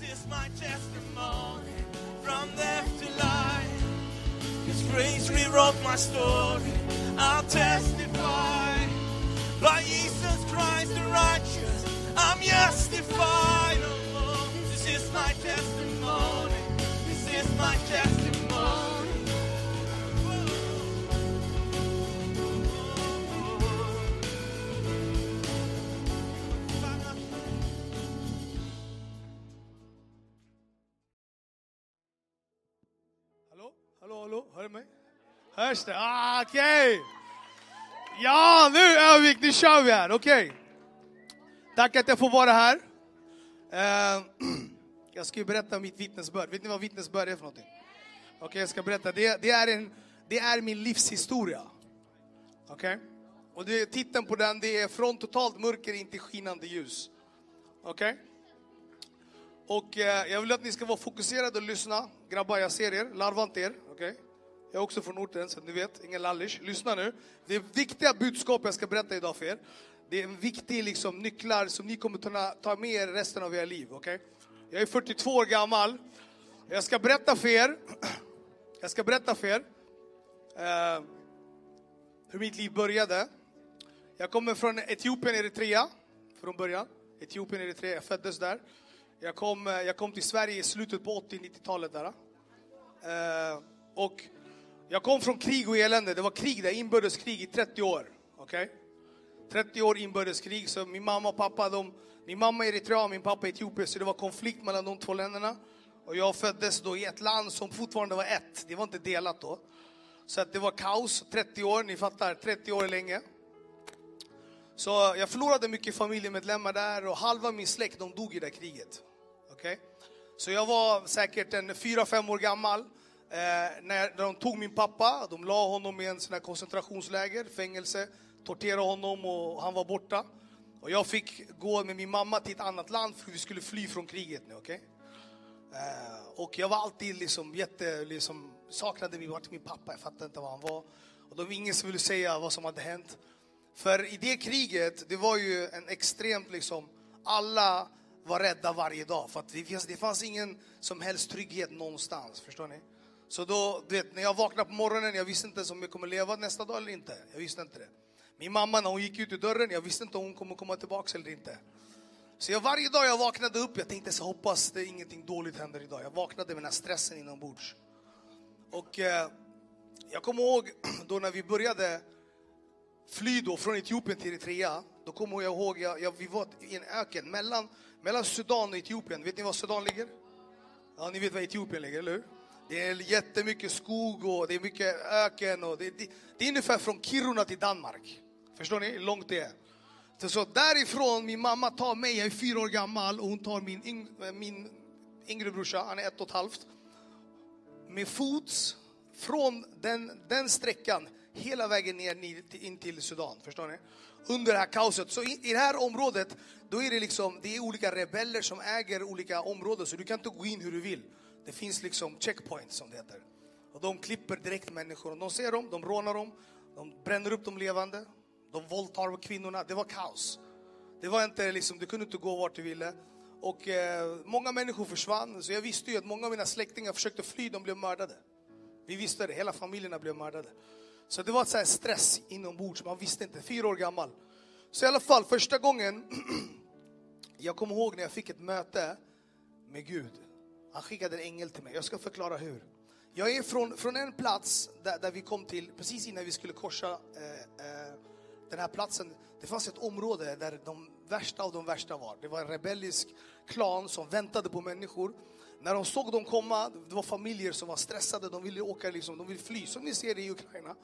This is my testimony from death to life. His grace rewrote my story. I'll testify by Jesus Christ the righteous. I'm justified. Oh, this is my testimony. This is my testimony. Hörs det? Ah, Okej! Ja, nu Övik, nu kör vi här. Okej. Tack att jag får vara här. Eh, jag ska ju berätta mitt vittnesbörd. Vet ni vad vittnesbörd är för någonting? Okej, jag ska berätta. Det, det, är en, det är min livshistoria. Okej? Och det, titeln på den det är Från totalt mörker in till skinande ljus. Okej? Och eh, jag vill att ni ska vara fokuserade och lyssna. Grabbar, jag ser er. Larva inte er. okej? Jag är också från orten, så ni vet. Ingen lallish. Lyssna nu. Det är viktiga budskap jag ska berätta idag för er. Det är en viktig liksom, nycklar som ni kommer kunna ta med er resten av era liv. Okay? Jag är 42 år gammal. Jag ska berätta för er. Jag ska berätta för er. eh, hur mitt liv började. Jag kommer från Etiopien, Eritrea, från början. Etiopien, Eritrea, jag föddes där. Jag kom, eh, jag kom till Sverige i slutet på 80-90-talet där. Eh, och jag kom från krig och elände. Det var krig där, inbördeskrig i 30 år. Okay? 30 år inbördeskrig, så min mamma och pappa, de, min mamma är eritrean, min pappa är etiopier, så det var konflikt mellan de två länderna. Och jag föddes då i ett land som fortfarande var ett, det var inte delat då. Så att det var kaos, 30 år, ni fattar, 30 år är länge. Så jag förlorade mycket familjemedlemmar där och halva min släkt de dog i det kriget. Okay? Så jag var säkert en 4-5 år gammal eh, när de tog min pappa. De la honom i en sån här koncentrationsläger, fängelse, torterade honom och han var borta. Och jag fick gå med min mamma till ett annat land för vi skulle fly från kriget nu. okej? Eh, och jag var alltid liksom jätte, liksom, saknade min, min pappa, jag fattade inte var han var. Och det var ingen som ville säga vad som hade hänt. För i det kriget, det var ju en extremt liksom, alla var rädda varje dag. För att det, fanns, det fanns ingen som helst trygghet någonstans, förstår ni? Så då, du vet, när jag vaknade på morgonen, jag visste inte ens om jag kommer leva nästa dag eller inte. Jag visste inte det. Min mamma, när hon gick ut ur dörren, jag visste inte om hon kommer komma tillbaka eller inte. Så jag, varje dag jag vaknade upp, jag tänkte så hoppas det ingenting dåligt händer idag. Jag vaknade med den här stressen inombords. Och eh, jag kommer ihåg då när vi började fly då från Etiopien till Eritrea, då kommer jag ihåg, jag, jag, vi var i en öken mellan, mellan Sudan och Etiopien. Vet ni var Sudan ligger? Ja, ni vet var Etiopien ligger, eller hur? Det är jättemycket skog och det är mycket öken. Och det, det, det är ungefär från Kiruna till Danmark. Förstår ni hur långt det är? Så, så därifrån, min mamma tar mig, jag är fyra år gammal, och hon tar min, yng, eh, min yngre brorsa, han är ett och ett halvt, med fots från den, den sträckan hela vägen ner in till Sudan. Förstår ni? Under det här kaoset. Så i, i det här området, då är det liksom, det är olika rebeller som äger olika områden, så du kan inte gå in hur du vill. Det finns liksom checkpoints som det heter. Och de klipper direkt människor. De ser dem, de rånar dem, de bränner upp dem levande, de våldtar kvinnorna. Det var kaos. Det var inte liksom, du kunde inte gå vart du ville. Och eh, många människor försvann, så jag visste ju att många av mina släktingar försökte fly, de blev mördade. Vi visste det, hela familjerna blev mördade. Så det var så här stress inombords, man visste inte, fyra år gammal. Så i alla fall, första gången, jag kommer ihåg när jag fick ett möte med Gud. Han skickade en ängel till mig, jag ska förklara hur. Jag är från, från en plats där, där vi kom till, precis innan vi skulle korsa eh, eh, den här platsen. Det fanns ett område där de värsta av de värsta var. Det var en rebellisk klan som väntade på människor. När de såg dem komma, det var familjer som var stressade, de ville åka liksom, de ville fly, som ni ser i Ukraina.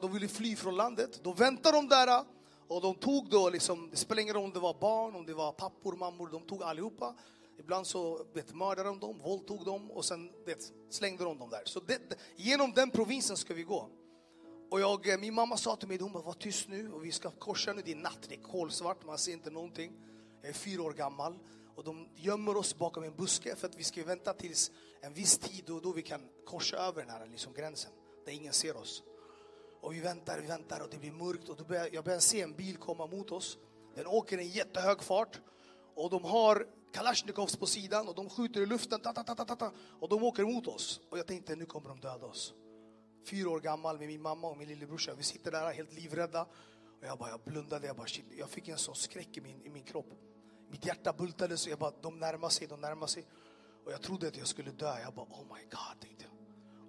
De ville fly från landet. Då väntade de där och de tog då liksom, det spelar ingen roll om det var barn, om det var pappor, mammor, de tog allihopa. Ibland så vet, mördade de dem, våldtog dem och sen vet, slängde de dem där. Så det, genom den provinsen ska vi gå. Och jag, eh, min mamma sa till mig, hon bara, var tyst nu och vi ska korsa nu, det är natt, det är kolsvart, man ser inte någonting. Jag är fyra år gammal och de gömmer oss bakom en buske för att vi ska vänta tills en viss tid och då vi kan korsa över den här liksom, gränsen, där ingen ser oss. Och vi väntar, vi väntar och det blir mörkt och då börjar, jag börjar se en bil komma mot oss. Den åker i en jättehög fart och de har Kalashnikovs på sidan och de skjuter i luften. Ta, ta, ta, ta, ta, ta, och de åker mot oss. Och jag tänkte nu kommer de döda oss. Fyra år gammal med min mamma och min lillebrorsa. Vi sitter där helt livrädda. Och jag bara, jag blundade. Jag, bara, shit, jag fick en sån skräck i min, i min kropp. Mitt hjärta bultade så jag bara, de närmar sig, de närmar sig. Och jag trodde att jag skulle dö. Jag bara, oh my god, tänkte jag.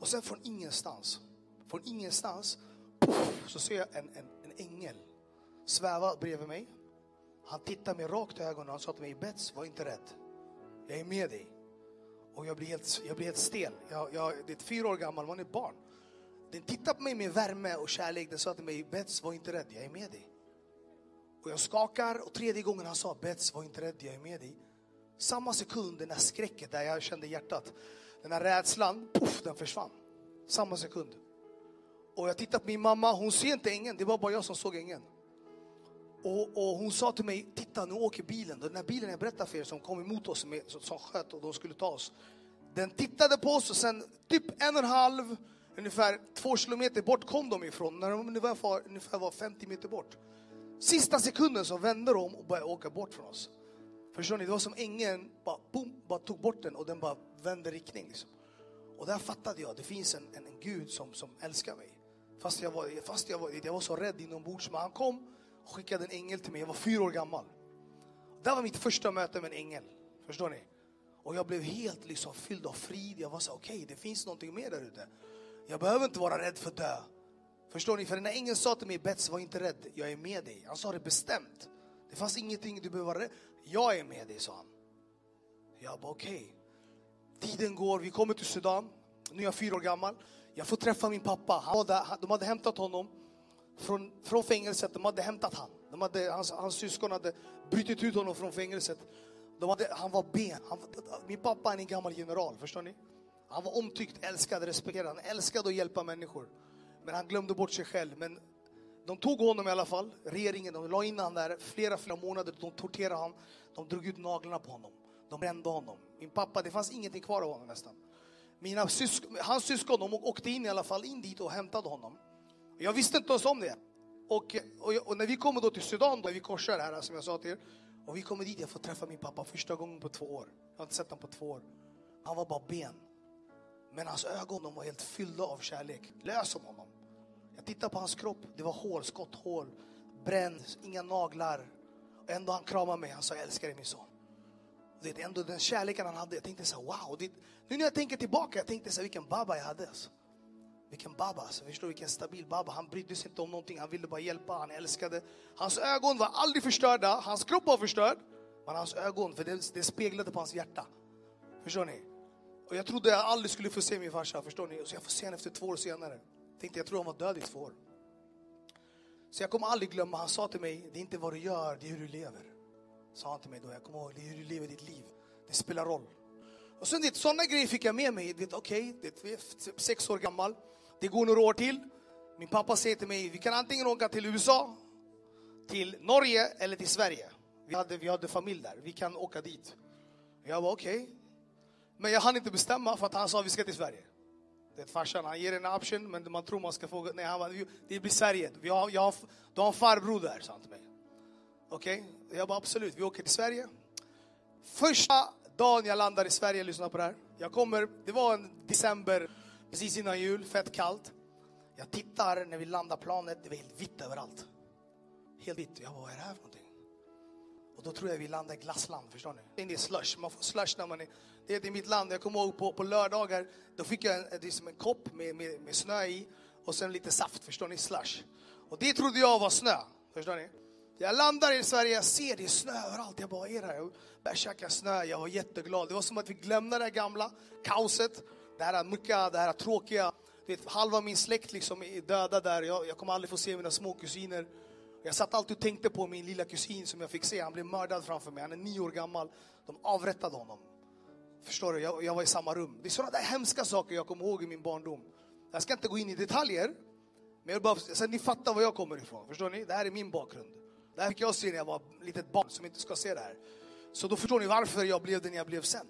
Och sen från ingenstans, från ingenstans, puff, så ser jag en, en, en ängel sväva bredvid mig. Han tittade mig rakt i ögonen och han sa till mig, Bets, var inte rädd. Jag är med dig. Och jag blir helt, jag blir helt stel. Jag, jag, det är fyra år gammal, man är barn. Den tittade på mig med värme och kärlek. Den sa till mig, Bets, var inte rädd, jag är med dig. Och jag skakar och tredje gången han sa, Bets, var inte rädd, jag är med dig. Samma sekund, den där skräcken där jag kände hjärtat, den här rädslan, puff, den försvann. Samma sekund. Och jag tittar på min mamma, hon ser inte ängeln, det var bara jag som såg ängeln. Och, och, hon sa till mig, titta nu åker bilen. Den här bilen jag berättade för er som kom emot oss med, som sköt och de skulle ta oss. Den tittade på oss och sen typ en och en halv, ungefär två kilometer bort kom de ifrån. När de ungefär var, ungefär var 50 meter bort. Sista sekunden så vände de och började åka bort från oss. Förstår ni? Det var som ängeln bara, boom, bara tog bort den och den bara vände riktning. Liksom. Och där fattade jag, det finns en, en, en Gud som, som älskar mig. Fast jag var, fast jag var, jag var så rädd inombords. Men han kom skickade en ängel till mig. Jag var fyra år gammal. Det var mitt första möte med en ängel. Förstår ni? Och jag blev helt liksom fylld av frid. Jag var så okej, okay, det finns någonting mer där ute. Jag behöver inte vara rädd för att dö. Förstår ni? För när ängeln sa till mig, Bets var inte rädd, jag är med dig. Han sa det bestämt. Det fanns ingenting du behöver vara rädd Jag är med dig, sa han. Jag bara okej. Okay. Tiden går, vi kommer till Sudan. Nu är jag fyra år gammal. Jag får träffa min pappa. Han var där, de hade hämtat honom från, från fängelset. De hade hämtat han. De hade, hans, hans syskon hade brutit ut honom från fängelset. De hade, han var ben. Han, min pappa är en gammal general, förstår ni? Han var omtyckt, älskad, respekterad. Han älskade att hjälpa människor. Men han glömde bort sig själv. Men de tog honom i alla fall, regeringen, de la in honom där flera, flera månader. De torterade honom, de drog ut naglarna på honom. De brände honom. Min pappa, det fanns ingenting kvar av honom nästan. Mina sysk hans syskon de åkte in i alla fall in dit och hämtade honom. Jag visste inte ens om det. Och, och, och, när vi kommer då till Sudan, då, vi korsar här som jag sa till er. Och vi kommer dit, jag får träffa min pappa första gången på två år. Jag har inte sett honom på två år. Han var bara ben. Men hans ögon de var helt fyllda av kärlek. Lös om honom. Jag tittade på hans kropp, det var hål, skotthål, bränd, inga naglar. Och ändå han kramade mig, han sa jag älskar dig min son. Det är ändå den kärleken han hade. Jag tänkte så här, wow. Det, nu när jag tänker tillbaka, jag tänkte så här, vilken baba jag hade. Alltså. Vilken baba, alltså. förstår vilken stabil baba. Han brydde sig inte om någonting, han ville bara hjälpa, han älskade. Hans ögon var aldrig förstörda, hans kropp var förstörd. Men hans ögon, för det, det speglade på hans hjärta. Förstår ni? Och jag trodde jag aldrig skulle få se min farsa, förstår ni? Så jag får se honom efter två år senare. Tänkte jag tror han var död i två år. Så jag kommer aldrig glömma, han sa till mig, det är inte vad du gör, det är hur du lever. Sa han till mig då, jag kommer ihåg, det är hur du lever ditt liv. Det spelar roll. Och sen det, sådana grejer fick jag med mig. Okej, okay, sex år gammal. Det går några år till. Min pappa säger till mig, vi kan antingen åka till USA, till Norge eller till Sverige. Vi hade, vi hade familj där, vi kan åka dit. Jag var okej. Okay. Men jag hann inte bestämma för att han sa vi ska till Sverige. Det är farsan, han ger en option men man tror man ska få, nej han bara, det blir Sverige. Vi har, jag har, du har en farbror där, sa han till mig. Okej, okay. jag bara absolut, vi åker till Sverige. Första dagen jag landar i Sverige, lyssna på det här. Jag kommer, det var en december, precis innan jul, fett kallt. Jag tittar när vi landar planet, det var helt vitt överallt. Helt vitt. Jag bara, vad är det här för någonting? Och då tror jag vi landar i glassland, förstår ni? Det är slush, man får slush när man är... Det är mitt land. Jag kommer ihåg på, på lördagar, då fick jag en, det som en kopp med, med, med snö i och sen lite saft, förstår ni? Slush. Och det trodde jag var snö, förstår ni? Jag landar i Sverige, jag ser det är snö överallt. Jag bara, är det här? Jag började käka snö, jag var jätteglad. Det var som att vi glömde det gamla kaoset, det här mörka, det här tråkiga. Vet, halva min släkt liksom är döda där. Jag, jag kommer aldrig få se mina små kusiner. Jag satt alltid och tänkte på min lilla kusin som jag fick se. Han blev mördad framför mig. Han är nio år gammal. De avrättade honom. Förstår du? Jag, jag var i samma rum. Det är sådana där hemska saker jag kommer ihåg i min barndom. Jag ska inte gå in i detaljer. Men jag bara, så ni fattar var jag kommer ifrån. Förstår ni? Det här är min bakgrund. Det här fick jag se när jag var ett litet barn som inte ska se det här. Så då förstår ni varför jag blev den jag blev sen.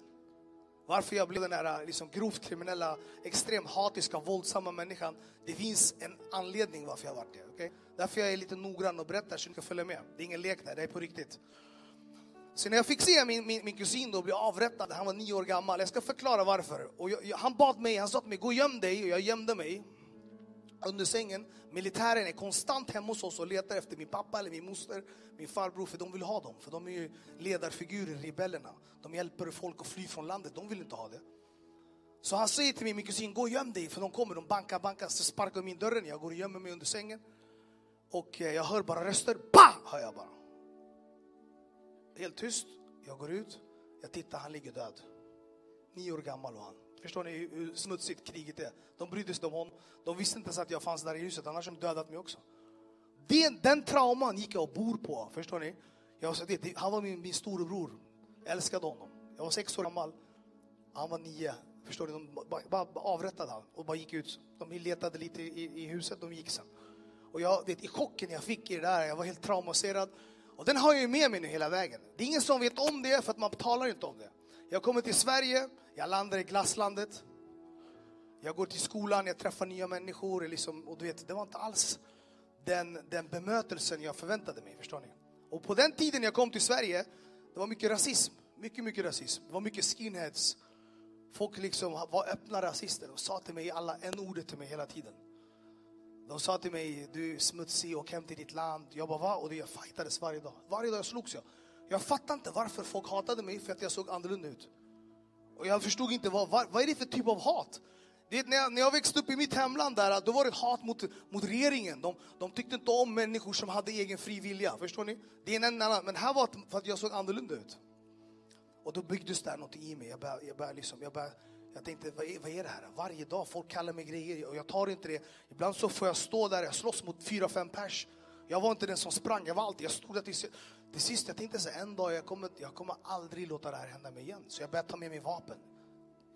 Varför jag blev den här äh, liksom, grovt kriminella, extremt hatiska, våldsamma människan. Det finns en anledning varför jag varit det. Okay? Därför jag är lite noggrann och berättar så ni kan följa med. Det är ingen lek där, det är på riktigt. Så när jag fick se min, min, min kusin då bli avrättad, han var nio år gammal, jag ska förklara varför. Och jag, jag, han bad mig, han sa till mig, gå och göm dig, och jag gömde mig under sängen. Militären är konstant hemma hos oss och letar efter min pappa eller min moster, min farbror, för de vill ha dem. För de är ju ledarfigurer, rebellerna. De hjälper folk att fly från landet, de vill inte ha det. Så han säger till mig, min kusin, gå och göm dig, för de kommer, de bankar, bankar, så sparkar de in dörren, jag går och gömmer mig under sängen. Och eh, jag hör bara röster, bah! Hör jag bara. Helt tyst, jag går ut, jag tittar, han ligger död. Nio år gammal var han. Förstår ni hur smutsigt kriget är? De brydde sig inte om honom. De visste inte ens att jag fanns där i huset, annars hade de dödat mig också. Den, den trauman gick jag och bor på, förstår ni? Jag, var det, han var min, min storebror, jag älskade honom. Jag var sex år gammal, han var nio. Förstår ni? De bara, bara avrättade han och bara gick ut. De letade lite i, i huset, de gick sen. Och jag, det, i chocken jag fick i det där, jag var helt traumatiserad. Och den har jag ju med mig nu hela vägen. Det är ingen som vet om det, för att man talar inte om det. Jag kommer till Sverige, jag landar i glasslandet. Jag går till skolan, jag träffar nya människor. Liksom, och du vet, det var inte alls den, den bemötelsen jag förväntade mig. Förstår ni? Och på den tiden jag kom till Sverige, det var mycket rasism. Mycket, mycket rasism. Det var mycket skinheads. Folk liksom var öppna rasister och sa till mig alla en ordet till mig hela tiden. De sa till mig, du är smutsig, åk hem till ditt land. Jag bara, va? Och jag fightades varje dag. Varje dag jag slogs jag. Jag fattade inte varför folk hatade mig för att jag såg annorlunda ut. Och jag förstod inte, vad, vad, vad är det för typ av hat? Det, när, jag, när jag växte upp i mitt hemland, där, då var det hat mot, mot regeringen. De, de tyckte inte om människor som hade egen fri vilja. Förstår ni? Det är en annan, men här var det för att jag såg annorlunda ut. Och då byggdes det något i mig. Jag, bör, jag, bör liksom, jag, bör, jag tänkte, vad är, vad är det här? Varje dag, folk kallar mig grejer och jag tar inte det. Ibland så får jag stå där, jag slåss mot fyra, fem pers. Jag var inte den som sprang, jag var alltid, jag stod där till, till sist. Jag tänkte så en dag, jag kommer, jag kommer aldrig låta det här hända mig igen. Så jag började ta med mig vapen.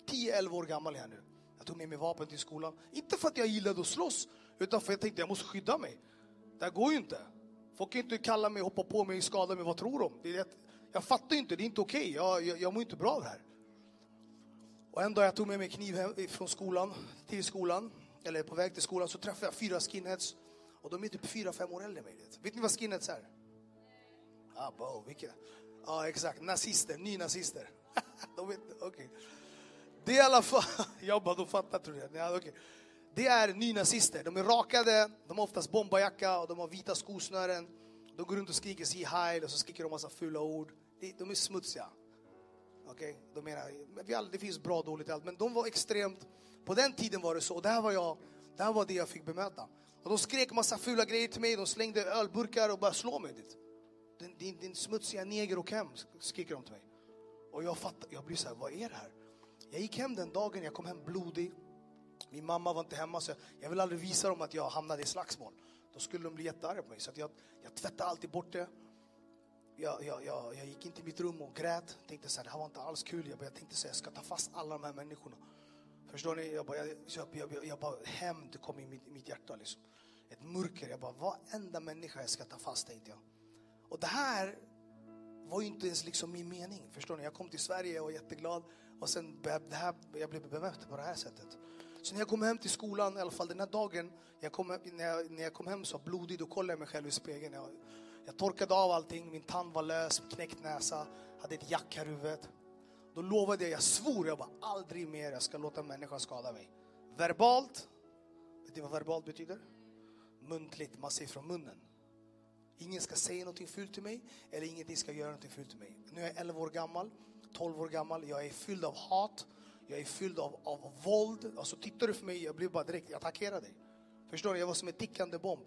10-11 år gammal är jag nu. Jag tog med mig vapen till skolan. Inte för att jag gillade att slåss, utan för att jag tänkte jag måste skydda mig. Det här går ju inte. Folk kan inte kalla mig, hoppa på mig, skada mig, vad tror de? Det är, jag fattar inte, det är inte okej. Okay. Jag, jag, jag mår inte bra av det här. Och en dag jag tog med mig kniv hem från skolan till skolan, eller på väg till skolan, så träffade jag fyra skinheads. Och de är typ fyra, fem år äldre än mig. Vet ni vad skinheads är? Ah, Abba vilka? Ja, exakt. Nazister, nynazister. de vet, okay. Det är i alla fall, jag bara, de fattar tror jag. Ja, okay. Det är nynazister. De är rakade, de har oftast bomberjacka och de har vita skosnören. De går runt och skriker si heil och så skriker de massa fula ord. De är smutsiga. Okej, okay? de menar, det finns bra och dåligt allt, men de var extremt, på den tiden var det så, och det här var jag, det här var det jag fick bemöta. Och de skrek massa fula grejer till mig, de slängde ölburkar och började slå mig. Din, din, din smutsiga neger, och hem, skriker de till mig. Och jag fattar, jag blir så här, vad är det här? Jag gick hem den dagen, jag kom hem blodig. Min mamma var inte hemma, så jag vill aldrig visa dem att jag hamnade i slagsmål. Då skulle de bli jättearga på mig. Så jag, jag tvättade alltid bort det jag, jag, jag, jag gick in till mitt rum och grät. Tänkte så här, det här var inte alls kul. Jag, bara, jag tänkte så här, jag ska ta fast alla de här människorna. Förstår ni? Jag bara, jag, jag, jag, jag bara hämnd kom i mitt, mitt hjärta. Liksom. Ett mörker. Jag bara, varenda människa jag ska ta fast, tänkte jag. Och det här var ju inte ens liksom min mening. Förstår ni? Jag kom till Sverige och var jätteglad. Och sen det här, jag blev bemött på det här sättet. Så när jag kom hem till skolan, i alla fall den här dagen, jag kom, när, jag, när jag kom hem så blodig, då kollade jag mig själv i spegeln. Jag, jag torkade av allting, min tand var lös, knäckt näsa, hade ett jack här i huvudet. Då lovade jag, jag svor, jag bara aldrig mer jag ska låta en människa skada mig. Verbalt, vet ni vad verbalt betyder? Muntligt, man säger från munnen. Ingen ska säga någonting fult till mig eller ingenting ska göra någonting fult till mig. Nu är jag 11 år gammal, 12 år gammal, jag är fylld av hat, jag är fylld av, av, våld. Alltså tittar du på mig, jag blir bara direkt, jag attackerar dig. Förstår ni? Jag var som en tickande bomb.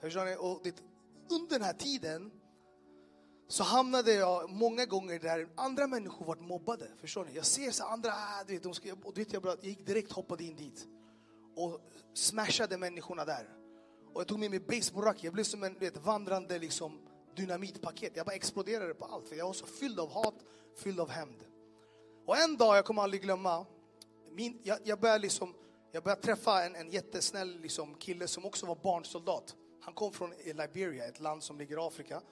Förstår ni? Och det, under den här tiden så hamnade jag många gånger där andra människor varit mobbade. Förstår ni? Jag ser så andra, ah, du vet, de ska, och du vet, jag, bara, jag gick direkt hoppade in dit och smashade människorna där. Och jag tog med mig basebollracket, jag blev som en vet, vandrande liksom, dynamitpaket. Jag bara exploderade på allt, för jag var så fylld av hat, fylld av hämnd. Och en dag, jag kommer aldrig glömma, min, jag, jag började liksom, jag började träffa en, en jättesnäll liksom, kille som också var barnsoldat. Han kom från eh, Liberia, ett land som ligger i Afrika.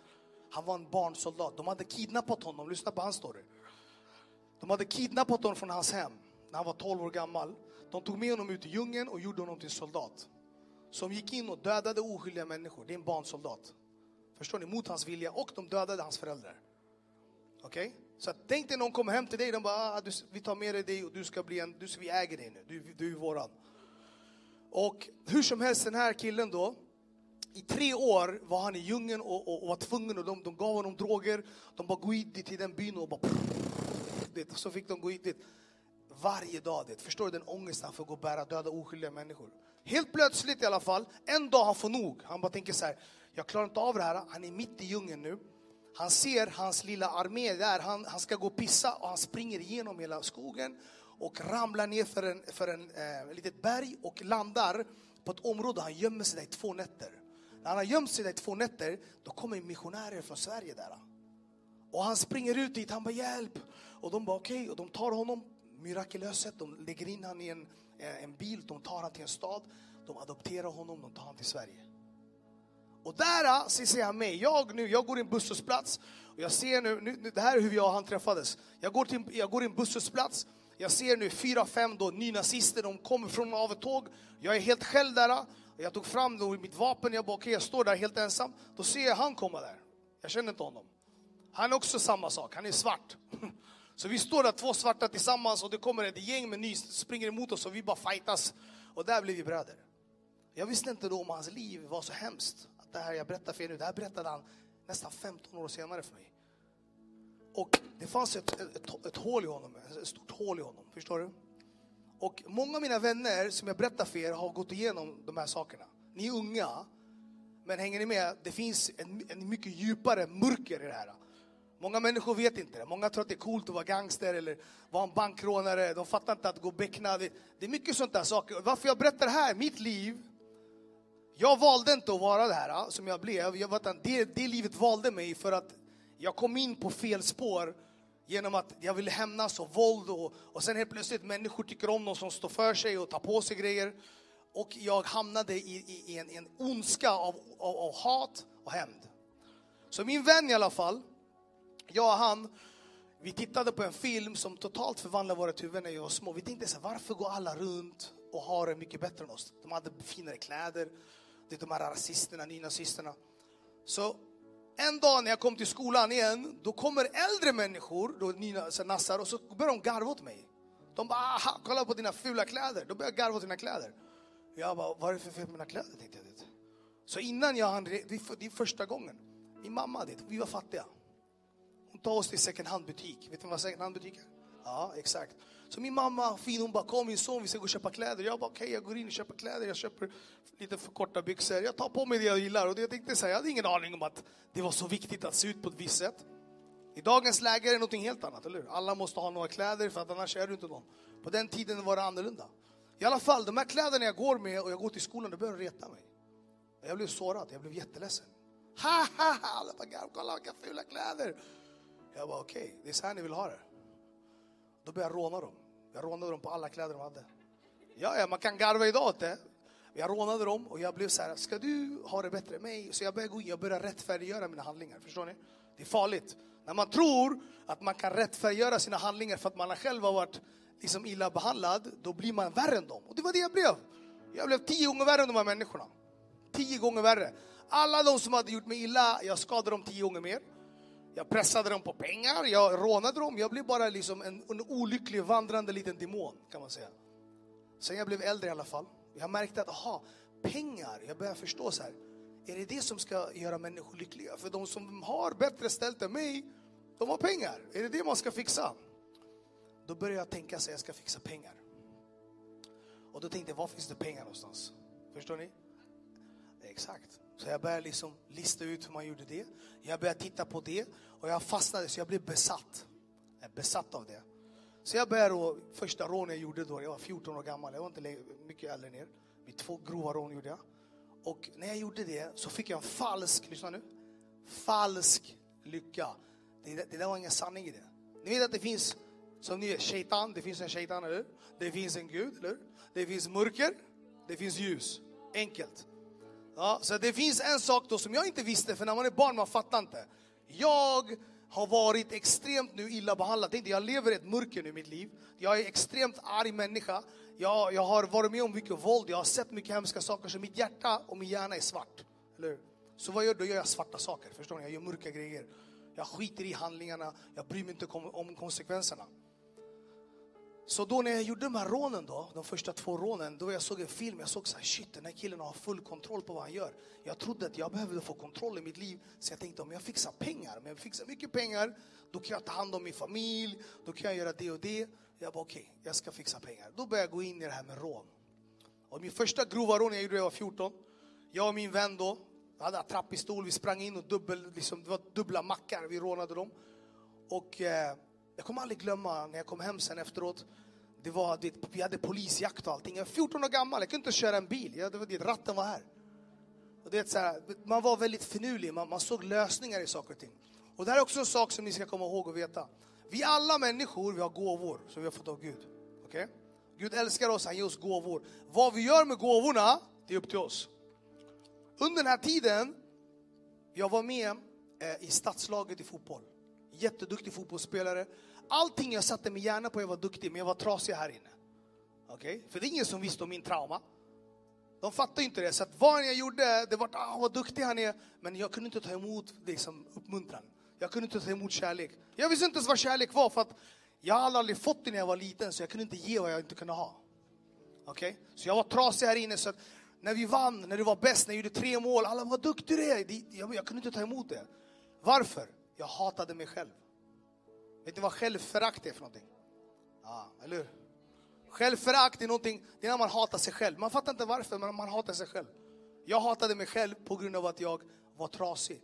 Han var en barnsoldat. De hade kidnappat honom, lyssna på hans story. De hade kidnappat honom från hans hem när han var 12 år gammal. De tog med honom ut i djungeln och gjorde honom till soldat. Som gick in och dödade oskyldiga människor. Det är en barnsoldat. Förstår ni? Mot hans vilja. Och de dödade hans föräldrar. Okej? Så tänk dig någon kommer hem till dig, de bara, ah, du, vi tar med dig dig och du ska bli en, du, vi äger dig nu, du, du är våran. Och hur som helst, den här killen då, i tre år var han i djungeln och, och, och var tvungen och de, de gav honom droger. De bara gå hit till den byn och bara... Det, så fick de gå hit dit. Varje dag, det. förstår du den ångest han får gå och bära, döda oskyldiga människor. Helt plötsligt i alla fall, en dag han får nog. Han bara tänker så här, jag klarar inte av det här. Han är mitt i djungeln nu. Han ser hans lilla armé där, han, han ska gå och pissa och han springer igenom hela skogen och ramlar ner för en, för en eh, litet berg och landar på ett område. Han gömmer sig där i två nätter. När han har gömt sig där i två nätter, då kommer missionärer från Sverige där. Och han springer ut dit, han bara hjälp. Och de bara okej, okay. och de tar honom mirakulöst. De lägger in honom i en, Eh, en bil, de tar honom till en stad. De adopterar honom, de tar honom till Sverige. Och där ah, så ser han mig. Jag nu, jag går i en busshållplats och jag ser nu, nu, det här är hur jag och han träffades. Jag går, till, jag går i en busshållplats, jag ser nu fyra, fem då, nynazister, de kommer från av ett tåg. Jag är helt själv där. Ah. Jag tog fram då mitt vapen, jag bara okej, okay, jag står där helt ensam. Då ser jag han komma där. Jag känner inte honom. Han är också samma sak, han är svart. Så vi står där två svarta tillsammans och det kommer ett gäng med ny springer emot oss och vi bara fightas. Och där blir vi bröder. Jag visste inte då om hans liv var så hemskt. Att det här jag berättar för er nu, det här berättade han nästan 15 år senare för mig. Och det fanns ett, ett, ett hål i honom, ett stort hål i honom. Förstår du? Och många av mina vänner som jag berättar för er har gått igenom de här sakerna. Ni är unga, men hänger ni med? Det finns en, en mycket djupare mörker i det här. Många människor vet inte det. Många tror att det är coolt att vara gangster eller vara en bankrånare. De fattar inte att gå beckna. Det, det är mycket sånt där saker. Varför jag berättar det här, mitt liv. Jag valde inte att vara det här som jag blev. Jag, det, det livet valde mig för att jag kom in på fel spår genom att jag ville hämnas och våld och, och sen helt plötsligt människor tycker om någon som står för sig och tar på sig grejer. Och jag hamnade i, i, i en, en ondska av, av, av hat och hämnd. Så min vän i alla fall, jag och han, vi tittade på en film som totalt förvandlade våra huvuden när vi var små. Vi tänkte så här, varför går alla runt och har det mycket bättre än oss? De hade finare kläder, det är de här rasisterna, nynazisterna. Så en dag när jag kom till skolan igen, då kommer äldre människor, då nya nassar, och så börjar de garva åt mig. De bara, aha, kolla på dina fula kläder. Då börjar jag garva åt dina kläder. Jag bara, vad är det för fel på mina kläder? Tänkte jag. Så innan jag hann, det är första gången. Min mamma, det, vi var fattiga. Tar oss till second hand-butik. Vet ni vad second hand-butik är? Ja, exakt. Så min mamma, fin, hon bara kom min son, vi ska gå och köpa kläder. Jag bara okej, okay, jag går in och köper kläder. Jag köper lite för korta byxor. Jag tar på mig det jag gillar. Och jag tänkte säga, jag hade ingen aning om att det var så viktigt att se ut på ett visst sätt. I dagens läge är det något helt annat, eller hur? Alla måste ha några kläder för att annars är du inte någon. På den tiden var det annorlunda. I alla fall, de här kläderna jag går med och jag går till skolan, det börjar reta mig. Jag blev sårad, jag blev jätteledsen. Ha, ha, ha! Alla bara, kolla vilka fula kläder. Jag bara, okej, okay, det är så här ni vill ha det. Då började jag råna dem. Jag rånade dem på alla kläder de hade. Ja, ja man kan garva idag åt det. Jag rånade dem och jag blev så här, ska du ha det bättre än mig? Så jag började gå in, jag började rättfärdiggöra mina handlingar. Förstår ni? Det är farligt. När man tror att man kan rättfärdiggöra sina handlingar för att man själv har varit liksom illa behandlad, då blir man värre än dem. Och det var det jag blev. Jag blev tio gånger värre än de här människorna. Tio gånger värre. Alla de som hade gjort mig illa, jag skadade dem tio gånger mer. Jag pressade dem på pengar, jag rånade dem. Jag blev bara liksom en, en olycklig vandrande liten demon kan man säga. Sen jag blev äldre i alla fall. Jag märkte att, aha, pengar, jag började förstå så här. Är det det som ska göra människor lyckliga? För de som har bättre ställt än mig, de har pengar. Är det det man ska fixa? Då började jag tänka så jag ska fixa pengar. Och då tänkte jag, var finns det pengar någonstans? Förstår ni? Exakt. Så jag började liksom lista ut hur man gjorde det. Jag började titta på det och jag fastnade så jag blev besatt. Jag besatt av det. Så jag började då, första rånet jag gjorde då, jag var 14 år gammal, jag var inte mycket äldre ner. Mitt två grova rån gjorde jag. Och när jag gjorde det så fick jag en falsk, lyssna nu, falsk lycka. Det, det där var ingen sanning i det. Ni vet att det finns, som ni vet, shaitan, det finns en shaitan, eller Det finns en gud, eller Det finns mörker, det finns ljus. Enkelt. Ja, så det finns en sak då som jag inte visste, för när man är barn man fattar inte. Jag har varit extremt nu illa behandlad. Tänkte, jag lever i ett mörker nu i mitt liv. Jag är extremt arg människa. Jag, jag har varit med om mycket våld, jag har sett mycket hemska saker, så mitt hjärta och min hjärna är svart. Eller Så vad gör, då gör jag svarta saker, förstår ni? Jag gör mörka grejer. Jag skiter i handlingarna, jag bryr mig inte om konsekvenserna. Så då när jag gjorde de här rånen då, de första två rånen, då jag såg en film, jag såg så här, shit den här killen har full kontroll på vad han gör. Jag trodde att jag behövde få kontroll i mitt liv, så jag tänkte om jag fixar pengar, om jag fixar mycket pengar, då kan jag ta hand om min familj, då kan jag göra det och det. Jag bara okej, okay, jag ska fixa pengar. Då började jag gå in i det här med rån. Och min första grova rån jag gjorde när jag var 14, jag och min vän då, vi hade trappistol, vi sprang in och dubbel, liksom, det var dubbla mackar, vi rånade dem. Och eh, jag kommer aldrig glömma när jag kom hem sen efteråt. Det var, det, vi hade polisjakt och allting. Jag var 14 år gammal, jag kunde inte köra en bil. Jag, det var, det, ratten var här. Och det, så här, man var väldigt finurlig, man, man såg lösningar i saker och ting. Och det här är också en sak som ni ska komma ihåg och veta. Vi alla människor, vi har gåvor som vi har fått av Gud. Okay? Gud älskar oss, han ger oss gåvor. Vad vi gör med gåvorna, det är upp till oss. Under den här tiden, jag var med eh, i stadslaget i fotboll. Jätteduktig fotbollsspelare. Allting jag satte min hjärna på, jag var duktig, men jag var trasig här inne. Okej? Okay? För det är ingen som visste om min trauma. De fattade inte det, så att vad jag gjorde, det var ah, vad duktig han är, men jag kunde inte ta emot liksom, uppmuntran. Jag kunde inte ta emot kärlek. Jag visste inte ens vad kärlek var, för att jag hade aldrig fått det när jag var liten, så jag kunde inte ge vad jag inte kunde ha. Okej? Okay? Så jag var trasig här inne, så att när vi vann, när du var bäst, när jag gjorde tre mål, alla vad duktig du är. Jag, jag kunde inte ta emot det. Varför? Jag hatade mig själv. Vet ni vad självförakt är för någonting? Ja, eller hur? Självförakt är någonting, det är när man hatar sig själv. Man fattar inte varför, men man hatar sig själv. Jag hatade mig själv på grund av att jag var trasig.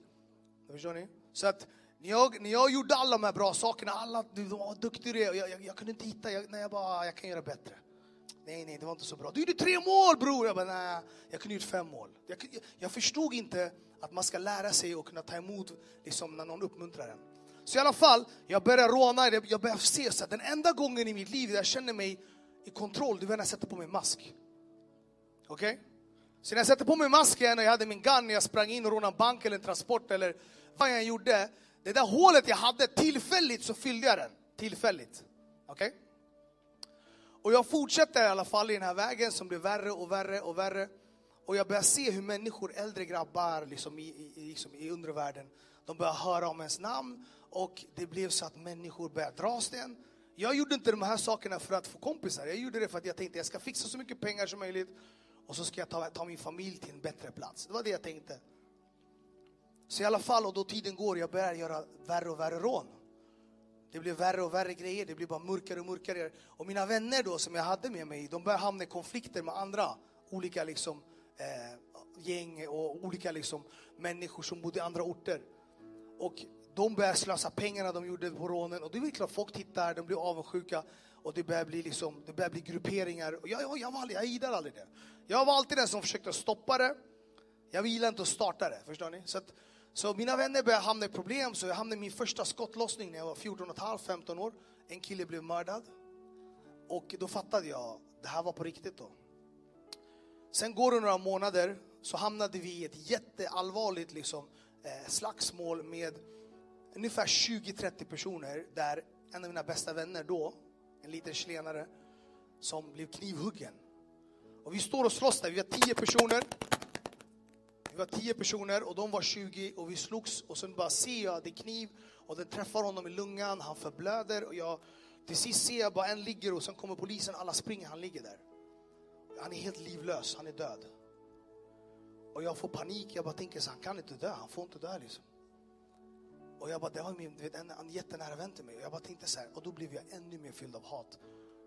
Förstår ni? Så att när jag, när jag gjorde alla de här bra sakerna, alla, du var duktig du är, jag, jag, jag, kunde inte hitta, jag, när jag bara, jag kan göra bättre. Nej, nej, det var inte så bra. Du gjorde tre mål bror! Jag bara, nej, jag kunde gjort fem mål. Jag, jag förstod inte att man ska lära sig och kunna ta emot liksom, när någon uppmuntrar en. Så i alla fall, jag började råna, jag börjar se så att den enda gången i mitt liv där jag känner mig i kontroll, det var när jag sätter på mig mask. Okej? Okay? Så när jag sätter på mig masken och jag hade min gun, jag sprang in och rånade en bank eller en transport eller vad jag gjorde. Det där hålet jag hade, tillfälligt så fyllde jag den. Tillfälligt. Okej? Okay? Och jag fortsätter i alla fall i den här vägen som blir värre och värre och värre. Och jag börjar se hur människor, äldre grabbar liksom i, i, liksom i undervärlden, de börjar höra om ens namn och det blev så att människor började dras den. Jag gjorde inte de här sakerna för att få kompisar, jag gjorde det för att jag tänkte jag ska fixa så mycket pengar som möjligt och så ska jag ta, ta min familj till en bättre plats. Det var det jag tänkte. Så i alla fall, och då tiden går, jag börjar göra värre och värre rån. Det blir värre och värre grejer, det blir bara mörkare och mörkare. Och mina vänner då som jag hade med mig, de började hamna i konflikter med andra olika liksom, eh, gäng och olika liksom, människor som bodde i andra orter. Och de började slösa pengarna de gjorde på rånen och det är klart folk tittar, de blir avundsjuka och det börjar bli, liksom, det börjar bli grupperingar. Och jag, jag, jag, var jag gillade aldrig det. Jag var alltid den som försökte stoppa det. Jag gillade inte att starta det, förstår ni? Så att, så mina vänner började hamna i problem, så jag hamnade i min första skottlossning när jag var 14,5-15 år. En kille blev mördad. Och då fattade jag, det här var på riktigt då. Sen går det några månader, så hamnade vi i ett jätteallvarligt liksom, eh, slagsmål med ungefär 20-30 personer, där en av mina bästa vänner då, en liten chilenare, som blev knivhuggen. Och vi står och slåss där, vi var 10 personer. Vi var tio personer och de var 20 och vi slogs och sen bara ser jag det är kniv och den träffar honom i lungan, han förblöder och jag till sist ser jag bara en ligger och sen kommer polisen, alla springer, han ligger där. Han är helt livlös, han är död. Och jag får panik, jag bara tänker så han kan inte dö, han får inte dö liksom. Och jag bara, det var min, vet, en, en jättenära vän till mig och jag bara tänkte så här, och då blev jag ännu mer fylld av hat.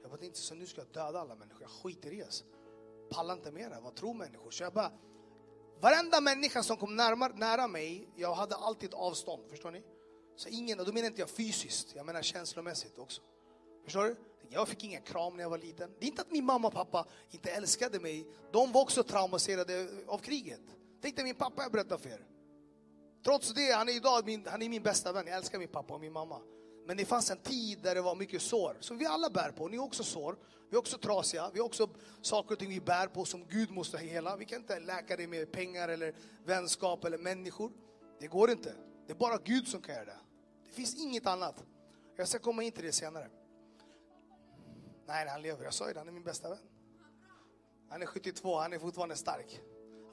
Jag bara tänkte så nu ska jag döda alla människor, jag skiter i det. Pallar inte mer, vad tror människor? Så jag bara Varenda människa som kom närmare, nära mig, jag hade alltid avstånd. Förstår ni? Så ingen, och då menar inte jag fysiskt, jag menar känslomässigt också. Förstår du? Jag fick ingen kram när jag var liten. Det är inte att min mamma och pappa inte älskade mig. De var också traumatiserade av kriget. Tänk dig min pappa jag berättar för er. Trots det, han är idag min, han är min bästa vän. Jag älskar min pappa och min mamma. Men det fanns en tid där det var mycket sår, som vi alla bär på. Ni har också sår. Vi är också trasiga. Vi har också saker och ting vi bär på som Gud måste hela. Vi kan inte läka det med pengar eller vänskap eller människor. Det går inte. Det är bara Gud som kan göra det. Det finns inget annat. Jag ska komma in till det senare. Nej, han lever. Jag sa ju det, han är min bästa vän. Han är 72, han är fortfarande stark.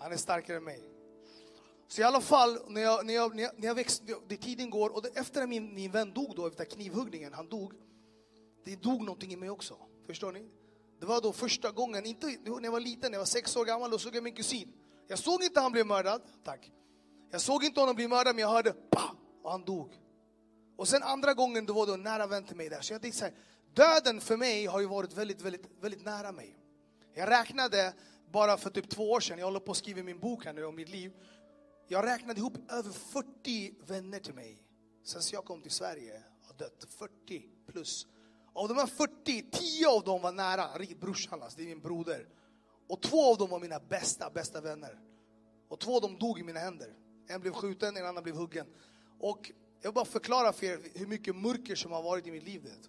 Han är starkare än mig. Så i alla fall, när jag, när jag, när jag, när jag växte, det, tiden går, och det, efter att min, min vän dog då, efter knivhuggningen, han dog, det dog någonting i mig också. Förstår ni? Det var då första gången, inte när jag var liten, när jag var sex år gammal, då såg jag min kusin. Jag såg inte han blev mördad, tack. Jag såg inte honom bli mördad, men jag hörde pa, och han dog. Och sen andra gången, då var det en nära vän till mig där. Så jag tänkte så här, döden för mig har ju varit väldigt, väldigt, väldigt nära mig. Jag räknade bara för typ två år sedan, jag håller på att skriva min bok här nu om mitt liv. Jag räknade ihop över 40 vänner till mig sen jag kom till Sverige har dött. 40 plus. Av de här 40, 10 av dem var nära. Brorsan, alltså, det är min broder. Och två av dem var mina bästa, bästa vänner. Och två av dem dog i mina händer. En blev skjuten, en annan blev huggen. Och jag vill bara förklara för er hur mycket mörker som har varit i mitt liv. Det.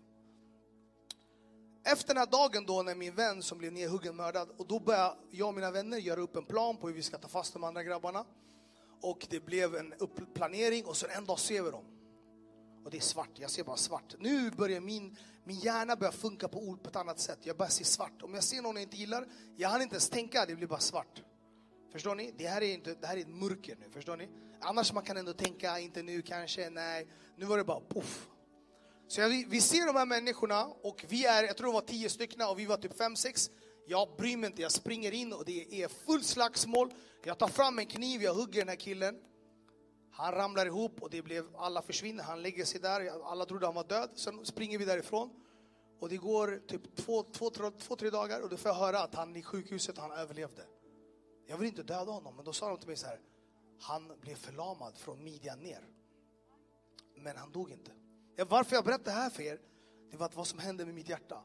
Efter den här dagen då när min vän som blev nedhuggen mördad, och då började jag och mina vänner göra upp en plan på hur vi ska ta fast de andra grabbarna. Och det blev en planering och så en dag ser vi dem. Och det är svart, jag ser bara svart. Nu börjar min, min hjärna börja funka på ord på ett annat sätt. Jag börjar se svart. Om jag ser någon jag inte gillar, jag hann inte ens tänka, det blir bara svart. Förstår ni? Det här är, inte, det här är ett mörker nu, förstår ni? Annars man kan ändå tänka, inte nu kanske, nej. Nu var det bara poff. Så jag, vi ser de här människorna och vi är, jag tror det var tio stycken och vi var typ fem, sex. Jag bryr mig inte, jag springer in och det är fullt slagsmål. Jag tar fram en kniv, jag hugger den här killen. Han ramlar ihop och det blev, alla försvinner. Han lägger sig där, alla trodde han var död. Sen springer vi därifrån. Och det går typ två, två, tre, två tre dagar och då får jag höra att han i sjukhuset, han överlevde. Jag vill inte döda honom, men då sa de till mig så här. Han blev förlamad från midjan ner. Men han dog inte. Varför jag berättar det här för er, det var vad som hände med mitt hjärta.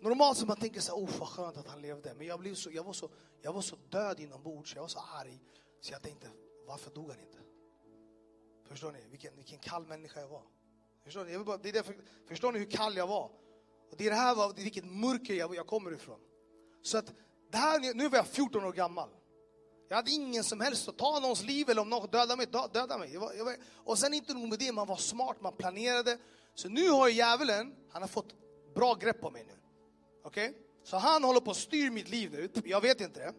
Normalt så man tänker så här, oh vad skönt att han levde. Men jag, blev så, jag, var så, jag var så död inombords, jag var så arg. Så jag tänkte, varför dog han inte? Förstår ni vilken, vilken kall människa jag var? Förstår ni, bara, det är därför, förstår ni hur kall jag var? Och det är det här var, vilket mörker jag, jag kommer ifrån. Så att det här, nu var jag 14 år gammal. Jag hade ingen som helst att ta någons liv eller om någon dödade mig, döda mig. Jag var, jag var, och sen inte nog med det, man var smart, man planerade. Så nu har djävulen, han har fått bra grepp på mig nu. Okej? Okay? Så han håller på att styra mitt liv nu, jag vet inte det.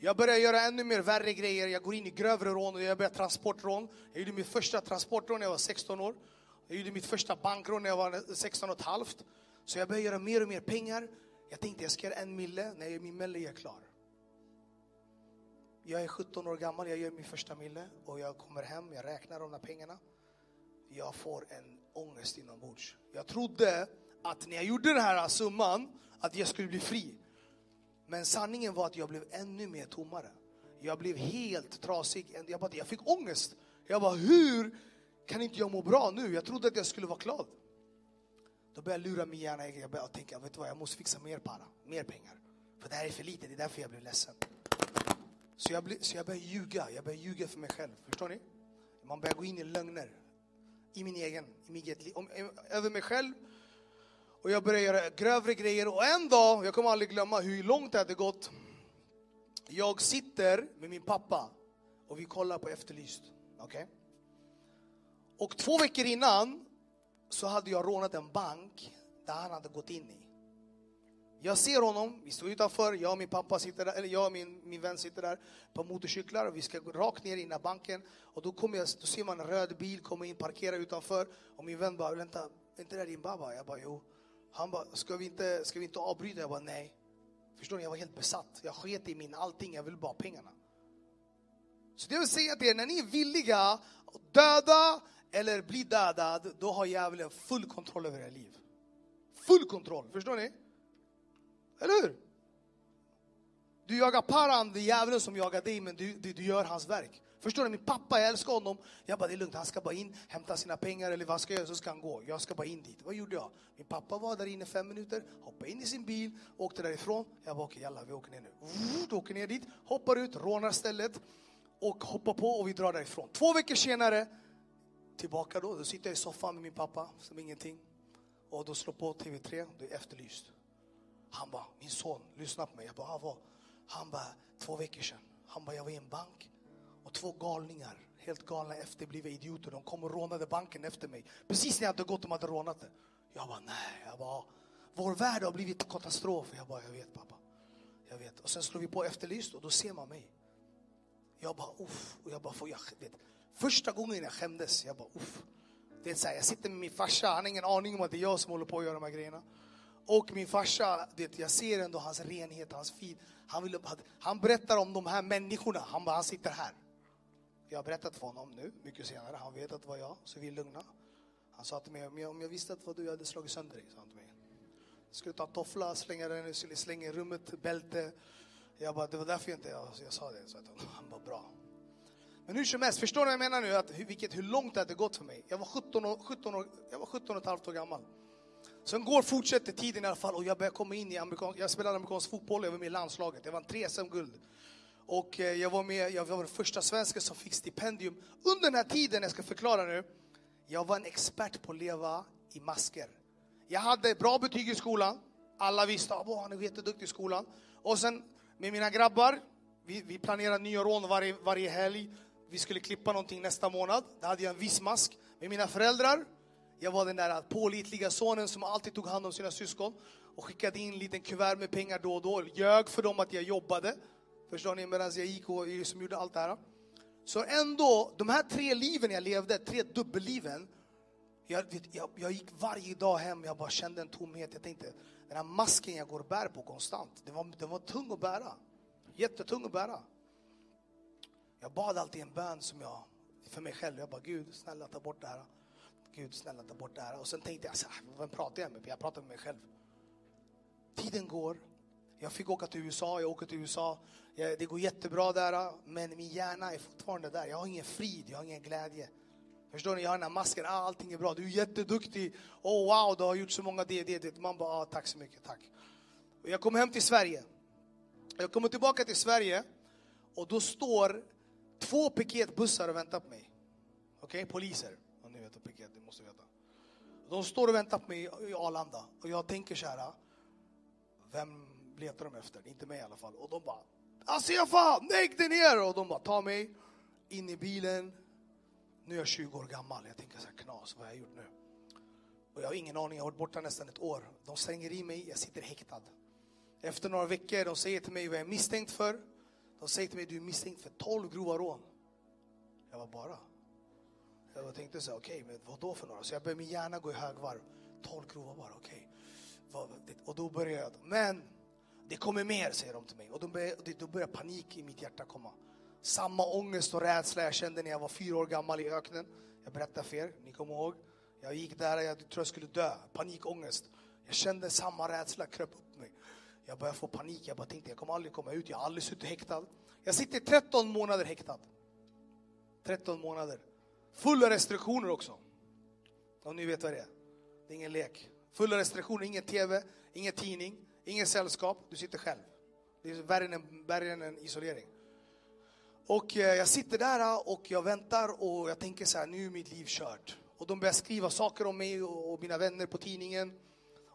Jag börjar göra ännu mer värre grejer, jag går in i grövre rån och jag börjar transportrån. Jag gjorde mitt första transportrån när jag var 16 år. Jag gjorde mitt första bankrån när jag var 16 och ett halvt. Så jag börjar göra mer och mer pengar. Jag tänkte jag ska göra en mille när min mille är klar. Jag är 17 år gammal, jag gör min första mille och jag kommer hem, jag räknar de där pengarna. Jag får en ångest inombords. Jag trodde att när jag gjorde den här summan, att jag skulle bli fri. Men sanningen var att jag blev ännu mer tommare. Jag blev helt trasig. Jag, bara, jag fick ångest. Jag bara, hur kan inte jag må bra nu? Jag trodde att jag skulle vara glad. Då började jag lura min hjärna. Jag började tänka, vet du vad, jag måste fixa mer para, mer pengar. För det här är för lite, det är därför jag blev ledsen. Så jag, blev, så jag började ljuga, jag började ljuga för mig själv. Förstår ni? Man börjar gå in i lögner. I min egen, i mitt liv. Över mig själv och jag började göra grövre grejer. Och en dag, jag kommer aldrig glömma hur långt det hade gått. Jag sitter med min pappa och vi kollar på Efterlyst. Okay? Och två veckor innan så hade jag rånat en bank där han hade gått in i. Jag ser honom, vi står utanför, jag och min pappa sitter där, eller jag och min, min vän sitter där på motorcyklar och vi ska gå rakt ner in i banken. Och då, kommer jag, då ser man en röd bil komma in, parkera utanför och min vän bara, vänta, är inte det din baba? Jag bara, jo. Han bara, ska vi inte, ska vi inte avbryta? Jag bara, nej. Förstår ni, jag var helt besatt. Jag sket i min allting, jag ville bara ha pengarna. Så det vill säga till er, när ni är villiga att döda eller bli dödad, då har djävulen full kontroll över era liv. Full kontroll, förstår ni? Eller hur? Du jagar paran, det är djävulen som jagar dig, men du, du, du gör hans verk. Förstår ni? Min pappa, jag älskar honom. Jag bara, det är lugnt, han ska bara in, hämta sina pengar eller vad han ska göra, så ska han gå. Jag ska bara in dit. Vad gjorde jag? Min pappa var där inne fem minuter, hoppade in i sin bil, åkte därifrån. Jag bara, okej, jalla, vi åker ner nu. Vr, åker ner dit, hoppar ut, rånar stället och hoppar på och vi drar därifrån. Två veckor senare, tillbaka då, då sitter jag i soffan med min pappa som ingenting. Och då slår på TV3, det är efterlyst. Han bara, min son, lyssna på mig. Jag bara, vad? Han bara, två veckor sedan. Han bara, jag var i en bank och två galningar, helt galna efterblivna idioter, de kom och rånade banken efter mig. Precis när jag hade gått, de hade rånat det. Jag bara, nej, jag bara, vår värld har blivit katastrof. Jag bara, jag vet pappa. Jag vet. Och sen slår vi på efterlyst och då ser man mig. Jag bara uff. Och jag bara, får jag, vet, första gången jag skämdes, jag bara uff. Det är så här, jag sitter med min farsa, han har ingen aning om att det är jag som håller på att göra de här grejerna. Och min farsa, det, jag ser ändå hans renhet, hans fid. Han, vill, han berättar om de här människorna, han bara, han sitter här. Jag har berättat för honom nu, mycket senare, han vet att det var jag, så vi är lugna. Han sa till mig, om jag, om jag visste att det var du, jag hade slagit sönder dig, sa han till mig. Jag skulle ta toffla, slänga den, slänga i rummet, bälte. Jag bara, det var därför jag inte jag, jag sa det. Så att han bara, bra. Men hur som helst, förstår ni vad jag menar nu? Att, vilket, hur långt det hade gått för mig. Jag var 17, år, 17, år, jag var 17 och ett halvt år gammal. Sen går, fortsätter tiden i alla fall och jag börjar komma in i amerikansk... jag spelade amerikansk fotboll, jag var med i landslaget. Jag vann tre SM-guld. Och eh, jag var med, jag var den första svensken som fick stipendium. Under den här tiden, jag ska förklara nu, jag var en expert på att leva i masker. Jag hade bra betyg i skolan. Alla visste att oh, han är jätteduktig i skolan. Och sen med mina grabbar, vi, vi planerade nya rån varje, varje helg. Vi skulle klippa någonting nästa månad. Då hade jag en viss mask. Med mina föräldrar, jag var den där pålitliga sonen som alltid tog hand om sina syskon och skickade in en liten kuvert med pengar då och då. Ljög för dem att jag jobbade. Förstår ni? Medan jag gick och som gjorde allt det här. Så ändå, de här tre liven jag levde, tre dubbelliven. Jag, jag, jag gick varje dag hem, jag bara kände en tomhet. Jag tänkte, den här masken jag går och bär på konstant, den var, den var tung att bära. Jättetung att bära. Jag bad alltid en bön som jag, för mig själv, jag bara Gud, snälla ta bort det här. Gud, snälla ta bort det här. Och sen tänkte jag, så vem pratar jag med? Jag pratar med mig själv. Tiden går, jag fick åka till USA, jag åker till USA. Eh, det går jättebra där, eh, men min hjärna är fortfarande där. Jag har ingen frid, jag har ingen glädje. Förstår ni? Jag har den här masken, ah, allting är bra, du är jätteduktig. Oh wow, du har gjort så många det, det, det. Man bara, ah, tack så mycket, tack. Och jag kom hem till Sverige. Jag kommer tillbaka till Sverige och då står två piketbussar och väntar på mig. Okej, okay? poliser. Om ni vet vad piket, ni måste veta. De står och väntar på mig i Arlanda och jag tänker så här, eh, vem letar de efter? Inte mig i alla fall. Och de bara, Alltså, Asiafa, lägg dig ner! Och de bara ta mig in i bilen. Nu är jag 20 år gammal. Jag tänker så här, knas, vad har jag gjort nu? Och jag har ingen aning, jag har varit borta nästan ett år. De slänger i mig, jag sitter häktad. Efter några veckor, de säger till mig vad jag är misstänkt för. De säger till mig, du är misstänkt för 12 grova rån. Jag var bara. Jag tänkte så här, okej, okay, men vad då för några? Så jag började min hjärna gå i högvarv. 12 grova bara, okej. Okay. Och då började jag, men det kommer mer, säger de till mig. Och då börjar, då börjar panik i mitt hjärta komma. Samma ångest och rädsla jag kände när jag var fyra år gammal i öknen. Jag berättar för er, ni kommer ihåg. Jag gick där, jag tror jag skulle dö. Panikångest. Jag kände samma rädsla kröp upp mig. Jag började få panik. Jag bara tänkte, jag kommer aldrig komma ut. Jag har aldrig suttit häktad. Jag sitter 13 månader häktad. 13 månader. Fulla restriktioner också. Om ni vet vad det är. Det är ingen lek. Fulla restriktioner, ingen TV, ingen tidning. Ingen sällskap, du sitter själv. Det är värre än, värre än en isolering. Och eh, jag sitter där eh, och jag väntar och jag tänker så här, nu är mitt liv kört. Och de börjar skriva saker om mig och mina vänner på tidningen.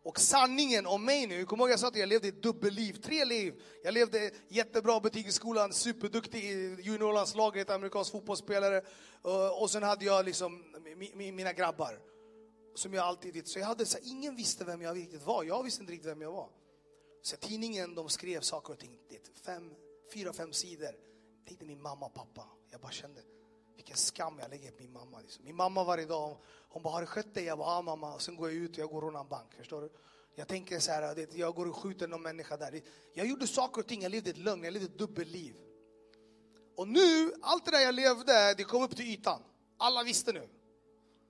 Och sanningen om mig nu, kom ihåg jag sa att jag levde ett dubbelliv, tre liv. Jag levde jättebra betyg i skolan, superduktig i juniorlandslaget, amerikansk fotbollsspelare. Eh, och sen hade jag liksom mina grabbar. Som jag alltid. Så jag hade så här, ingen visste vem jag riktigt var. Jag visste inte riktigt vem jag var. Så tidningen de skrev saker och ting, det, fem, fyra, fem sidor. Tänkte min mamma och pappa. Jag bara kände, vilken skam jag lägger på min mamma. Liksom. Min mamma varje dag, hon bara, har du skött dig? Jag bara, ja mamma. Och sen går jag ut och jag går och rånar en bank. Förstår du? Jag tänker så här, jag går och skjuter någon människa där. Jag gjorde saker och ting, jag levde ett lögn, jag levde ett dubbelliv. Och nu, allt det där jag levde, det kom upp till ytan. Alla visste nu.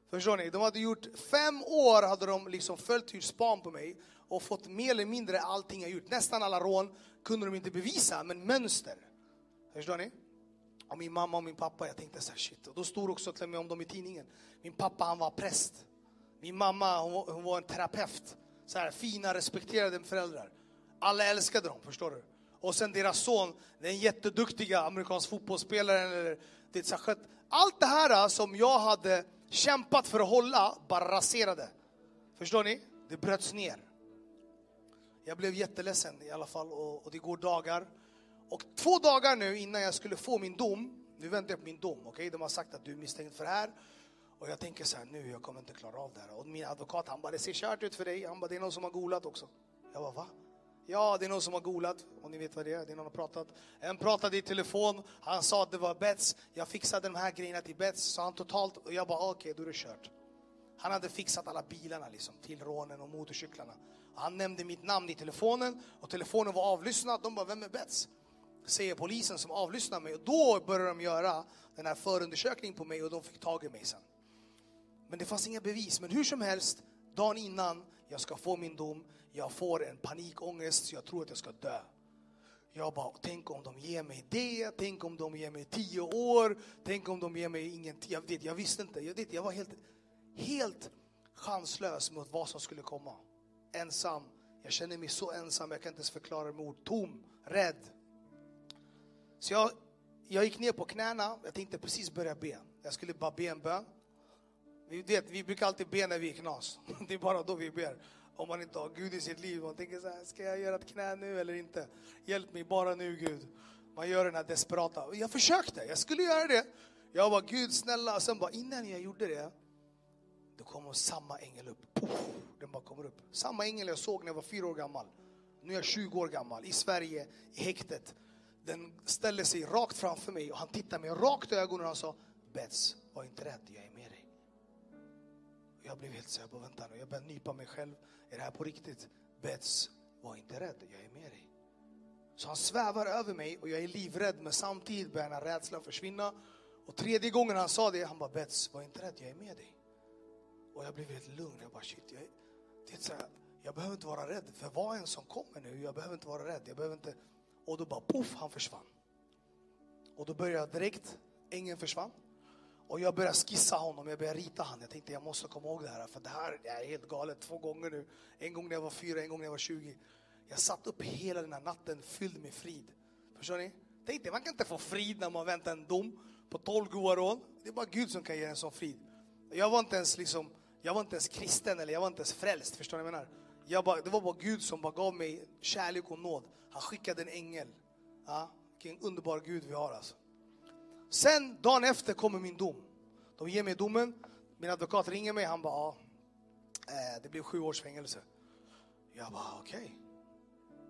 Förstår ni? De hade gjort fem år, hade de liksom följt hur span på mig och fått mer eller mindre allting jag gjort. Nästan alla rån kunde de inte bevisa, men mönster. Förstår ni? Och min mamma och min pappa, jag tänkte så här, shit. Och då stod också till och med om dem i tidningen. Min pappa, han var präst. Min mamma, hon, hon var en terapeut. Så här, fina, respekterade föräldrar. Alla älskade dem, förstår du? Och sen deras son, den jätteduktiga amerikansk fotbollsspelaren. Eller, det, så här, allt det här äh, som jag hade kämpat för att hålla, bara raserade. Förstår ni? Det bröts ner. Jag blev jätteledsen i alla fall och, och det går dagar. Och två dagar nu innan jag skulle få min dom, nu väntar jag på min dom, okej? Okay? De har sagt att du är misstänkt för det här. Och jag tänker så här, nu jag kommer inte klara av det här. Och min advokat han bara, det ser kört ut för dig. Han bara, det är någon som har golat också. Jag bara, va? Ja, det är någon som har golat, och ni vet vad det är. Det är någon som har pratat. En pratade i telefon, han sa att det var bets. Jag fixade de här grejerna till bets, sa han totalt. Och jag bara, okej, okay, då är det kört. Han hade fixat alla bilarna liksom, till rånen och motorcyklarna. Han nämnde mitt namn i telefonen och telefonen var avlyssnad. De bara, vem är Bets? Säger polisen som avlyssnar mig. Och då började de göra den här förundersökningen på mig och de fick tag i mig sen. Men det fanns inga bevis. Men hur som helst, dagen innan jag ska få min dom, jag får en panikångest så jag tror att jag ska dö. Jag bara, tänk om de ger mig det, tänk om de ger mig tio år, tänk om de ger mig ingenting. Jag, vet, jag visste inte, jag, vet, jag var helt, helt chanslös mot vad som skulle komma. Ensam, jag känner mig så ensam, jag kan inte ens förklara det med ord. Tom, rädd. Så jag, jag gick ner på knäna, jag tänkte precis börja be. Jag skulle bara be en bön. Vi, vet, vi brukar alltid be när vi är knas. Det är bara då vi ber. Om man inte har Gud i sitt liv. Man tänker så här, ska jag göra ett knä nu eller inte? Hjälp mig bara nu Gud. Man gör den här desperata. Jag försökte, jag skulle göra det. Jag var Gud snälla. Sen bara innan jag gjorde det, då kommer samma ängel upp. Puff, den bara kommer upp. Samma ängel jag såg när jag var fyra år gammal. Nu är jag 20 år gammal, i Sverige, i häktet. Den ställer sig rakt framför mig och han tittar mig rakt i ögonen och han sa Bets, var inte rädd, jag är med dig. Jag blev helt så här, vänta nu, jag började nypa mig själv. Är det här på riktigt? Bets, var inte rädd, jag är med dig. Så han svävar över mig och jag är livrädd men samtidigt börjar den här rädslan försvinna. Och tredje gången han sa det, han bara Bets, var inte rädd, jag är med dig. Och jag blev helt lugn. Jag bara shit, jag, det är så här, jag behöver inte vara rädd för vad en som kommer nu. Jag behöver inte vara rädd. Jag behöver inte... Och då bara poff, han försvann. Och då började jag direkt, ängeln försvann. Och jag började skissa honom, jag började rita honom. Jag tänkte jag måste komma ihåg det här, för det här det är helt galet. Två gånger nu. En gång när jag var fyra, en gång när jag var 20. Jag satt upp hela den här natten fylld med frid. Förstår ni? Tänkte, man kan inte få frid när man väntar en dom på 12 grova rån. Det är bara Gud som kan ge en sån frid. Jag var inte ens liksom jag var inte ens kristen eller jag var inte ens frälst. Förstår ni vad jag menar? Jag bara, det var bara Gud som bara gav mig kärlek och nåd. Han skickade en ängel. Ja, vilken underbar Gud vi har alltså. Sen dagen efter kommer min dom. De ger mig domen. Min advokat ringer mig. Han bara, ja, eh, det blev sju års fängelse. Jag bara, okej.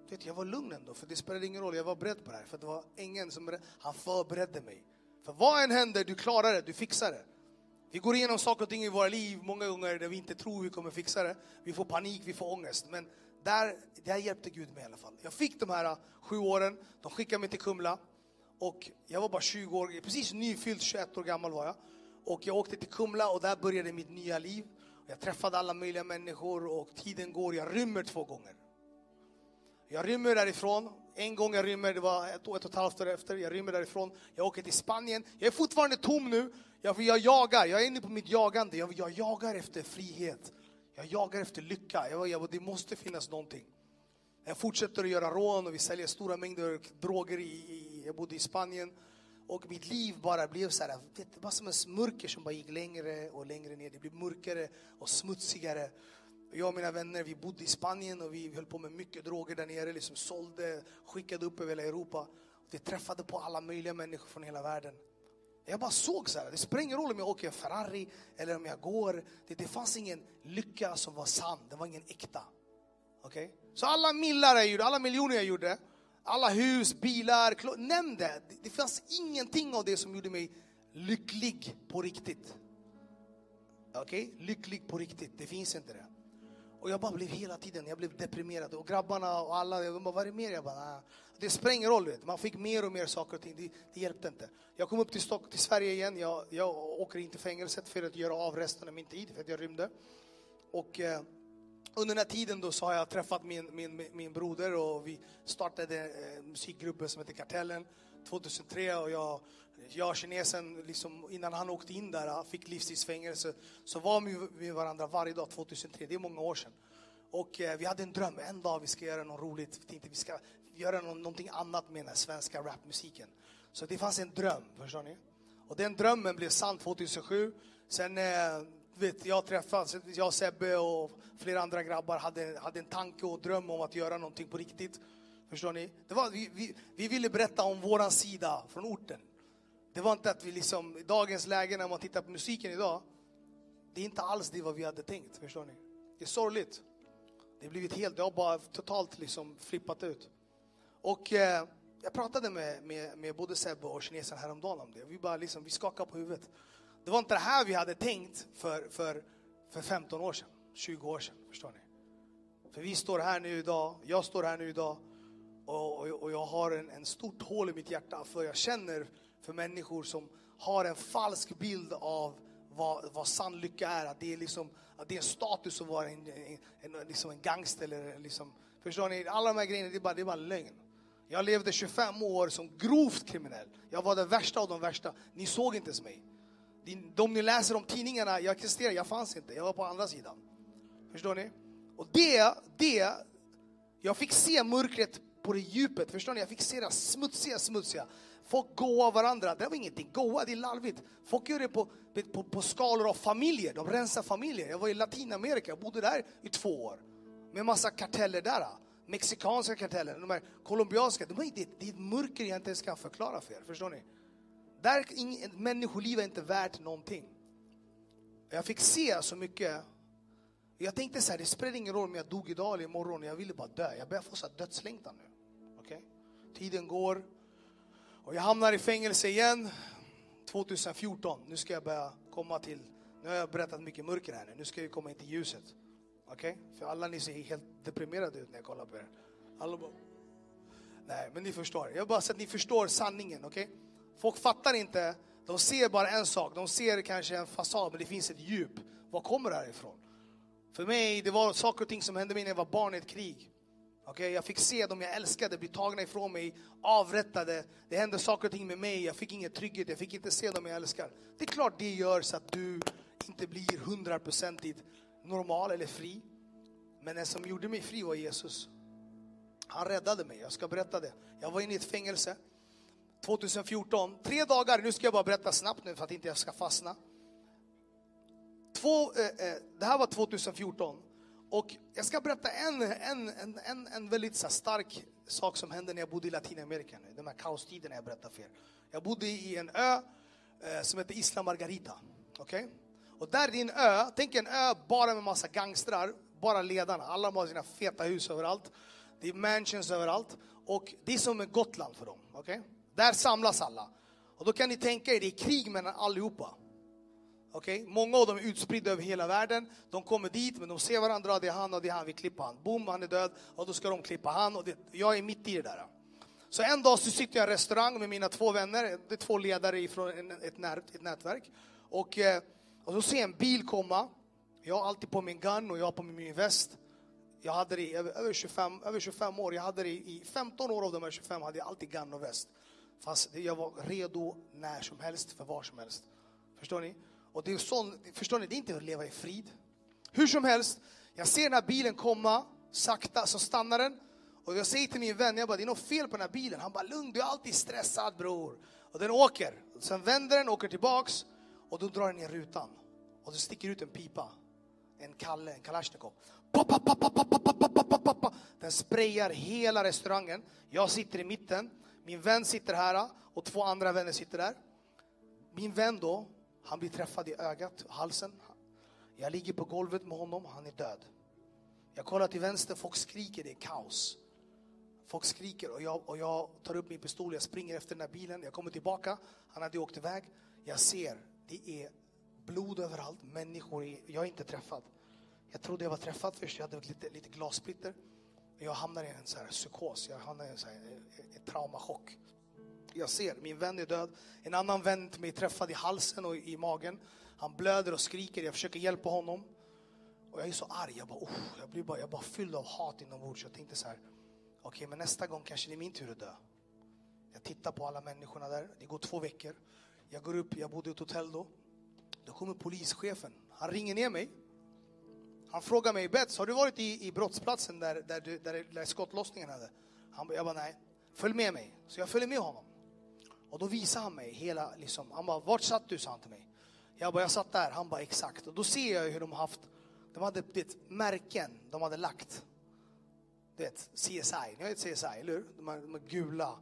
Okay. Jag var lugn ändå, för det spelade ingen roll. Jag var beredd på det här. För det var ingen som han förberedde mig. För vad än händer, du klarar det, du fixar det. Vi går igenom saker och ting i våra liv många gånger där vi inte tror vi kommer fixa det. Vi får panik, vi får ångest. Men där, där hjälpte Gud mig i alla fall. Jag fick de här äh, sju åren, de skickade mig till Kumla. Och jag var bara 20 år, precis nyfylld 21 år gammal var jag. Och jag åkte till Kumla och där började mitt nya liv. Jag träffade alla möjliga människor och tiden går, jag rymmer två gånger. Jag rymmer därifrån. En gång jag rymmer, det var ett, ett och ett halvt år efter, jag rymmer därifrån. Jag åker till Spanien. Jag är fortfarande tom nu. Jag, jag jagar, jag är inne på mitt jagande. Jag, jag jagar efter frihet. Jag jagar efter lycka. Jag, jag, det måste finnas någonting. Jag fortsätter att göra rån och vi säljer stora mängder droger. I, i, jag bodde i Spanien. Och mitt liv bara blev så här, vet, det var som en mörker som bara gick längre och längre ner. Det blev mörkare och smutsigare. Jag och mina vänner, vi bodde i Spanien och vi höll på med mycket droger där nere. Liksom sålde, skickade upp över hela Europa. Vi träffade på alla möjliga människor från hela världen. Jag bara såg så här, det spelar ingen roll om jag åker Ferrari eller om jag går. Det, det fanns ingen lycka som var sann, det var ingen äkta. Okay? Så alla millar jag gjorde, alla miljoner jag gjorde, alla hus, bilar, nämn det. Det fanns ingenting av det som gjorde mig lycklig på riktigt. Okej? Okay? Lycklig på riktigt, det finns inte det. Och jag bara blev hela tiden, jag blev deprimerad. Och grabbarna och alla, de bara, vad är det mer? Jag bara, nah. Det spelar ingen roll, vet. man fick mer och mer saker och ting. Det, det hjälpte inte. Jag kom upp till, Stock, till Sverige igen, jag, jag åker in till fängelset för att göra av resten av min tid, för att jag rymde. Och eh, under den här tiden då så har jag träffat min, min, min broder och vi startade eh, musikgruppen som heter Kartellen 2003 och jag ja, kinesen, liksom, innan han åkte in där, fick livstidsfängelse, så var vi med varandra varje dag 2003, det är många år sedan. Och eh, vi hade en dröm, en dag vi ska göra något roligt, vi tänkte vi ska göra någon, någonting annat med den svenska rapmusiken. Så det fanns en dröm, förstår ni? Och den drömmen blev sann 2007. Sen, eh, vet, jag träffades, jag och Sebbe och flera andra grabbar hade, hade en tanke och dröm om att göra någonting på riktigt. Förstår ni? Det var, vi, vi, vi ville berätta om våran sida från orten. Det var inte att vi liksom, i dagens läge när man tittar på musiken idag, det är inte alls det vad vi hade tänkt, förstår ni? Det är sorgligt. Det har blivit helt, det har bara totalt liksom flippat ut. Och eh, jag pratade med, med, med både Sebbe och kinesen häromdagen om det. Vi bara liksom, vi skakade på huvudet. Det var inte det här vi hade tänkt för, för, för 15 år sedan, 20 år sedan. Förstår ni? För vi står här nu idag, jag står här nu idag och, och, och jag har en, en stort hål i mitt hjärta för jag känner för människor som har en falsk bild av vad, vad sann lycka är. Att det är, liksom, att det är status att vara en, en, en, liksom en gangster. Eller liksom, förstår ni? Alla de här grejerna, det är bara, det är bara lögn. Jag levde 25 år som grovt kriminell. Jag var den värsta av de värsta. Ni såg inte ens mig. De ni läser om tidningarna, jag existerar, jag fanns inte. Jag var på andra sidan. Förstår ni? Och det, det, jag fick se mörkret på det djupet. Förstår ni? Jag fick se det smutsiga, smutsiga. Folk goa varandra. Det var ingenting. Goa, det är larvigt. Folk gör det på, på, på skalor av familjer. De rensar familjer. Jag var i Latinamerika, jag bodde där i två år. Med massa karteller där. Mexikanska karteller, de här colombianska. De är, det, det är ett mörker jag inte ens kan förklara för er. Förstår ni? Där, ing, människoliv är inte värt någonting. Jag fick se så mycket. Jag tänkte så här, det spelar ingen roll om jag dog idag eller imorgon. Jag ville bara dö. Jag börjar få så dödslängtan nu. Okay? Tiden går. Och jag hamnar i fängelse igen 2014. Nu ska jag börja komma till, nu har jag berättat mycket mörker här nu. Nu ska jag komma in till ljuset. Okej? Okay? För alla ni ser helt deprimerade ut när jag kollar på er. Alla bara, Nej, men ni förstår. Jag bara så att ni förstår sanningen. Okej? Okay? Folk fattar inte. De ser bara en sak. De ser kanske en fasad, men det finns ett djup. Var kommer det här ifrån? För mig, det var saker och ting som hände mig när jag var barn i ett krig. Okay, jag fick se dem jag älskade bli tagna ifrån mig, avrättade. Det hände saker och ting med mig, jag fick ingen trygghet, jag fick inte se dem jag älskar. Det är klart det gör så att du inte blir hundraprocentigt normal eller fri. Men den som gjorde mig fri var Jesus. Han räddade mig, jag ska berätta det. Jag var inne i ett fängelse 2014, tre dagar, nu ska jag bara berätta snabbt nu för att inte jag ska fastna. Två, eh, eh, det här var 2014. Och jag ska berätta en, en, en, en, en väldigt så stark sak som hände när jag bodde i Latinamerika, de här kaostiderna jag berättar för er. Jag bodde i en ö eh, som heter Isla Margarita. Okay? Och där är en ö, tänk en ö bara med massa gangstrar, bara ledarna. Alla har sina feta hus överallt. Det är mansions överallt. Och det är som Gotland för dem. Okay? Där samlas alla. Och då kan ni tänka er, det är krig mellan allihopa. Okay? Många av dem är utspridda över hela världen. De kommer dit, men de ser varandra. Det är han och det är han, vi klipper han. Boom, han är död. Och då ska de klippa han. Och det, jag är mitt i det där. Så en dag så sitter jag i en restaurang med mina två vänner. Det är två ledare från ett, nät, ett nätverk. Och, eh, och så ser jag en bil komma. Jag har alltid på min gun och jag har på min väst. Jag hade det i över 25, över 25 år. Jag hade det i 15 år av de här 25 hade jag alltid gun och väst. Fast jag var redo när som helst, för var som helst. Förstår ni? Och det är sån, förstår ni, det är inte att leva i frid. Hur som helst, jag ser den här bilen komma, sakta, så stannar den. Och jag säger till min vän, jag bara, det är något fel på den här bilen. Han bara, lugn, du är alltid stressad bror. Och den åker. Sen vänder den, åker tillbaks och då drar den ner rutan. Och det sticker ut en pipa. En Kalle, en Kalashnikov. Den sprayar hela restaurangen. Jag sitter i mitten. Min vän sitter här och två andra vänner sitter där. Min vän då, han blir träffad i ögat, halsen. Jag ligger på golvet med honom, han är död. Jag kollar till vänster, folk skriker, det är kaos. Folk skriker och jag, och jag tar upp min pistol, jag springer efter den här bilen, jag kommer tillbaka, han hade åkt iväg. Jag ser, det är blod överallt, människor, är, jag är inte träffad. Jag trodde jag var träffad först, jag hade lite, lite glassplitter. Jag hamnar i en så här psykos, jag hamnar i en, så här, en traumachock. Jag ser, min vän är död. En annan vän till mig träffad i halsen och i magen. Han blöder och skriker, jag försöker hjälpa honom. Och jag är så arg, jag bara, oh, jag blir bara, jag bara fylld av hat inombords. Jag tänkte så här, okej okay, men nästa gång kanske det är min tur att dö. Jag tittar på alla människorna där, det går två veckor. Jag går upp, jag bodde i ett hotell då. Då kommer polischefen, han ringer ner mig. Han frågar mig, Bets, har du varit i, i brottsplatsen där, där, du, där, där skottlossningen hade? Han, jag bara, nej. Följ med mig. Så jag följer med honom. Och då visade han mig hela, liksom, han bara, vart satt du? sa han till mig. Jag bara, jag satt där. Han bara, exakt. Och då ser jag hur de haft, de hade det, märken de hade lagt. Du vet, CSI, ni vet CSI, eller hur? De här, de här gula,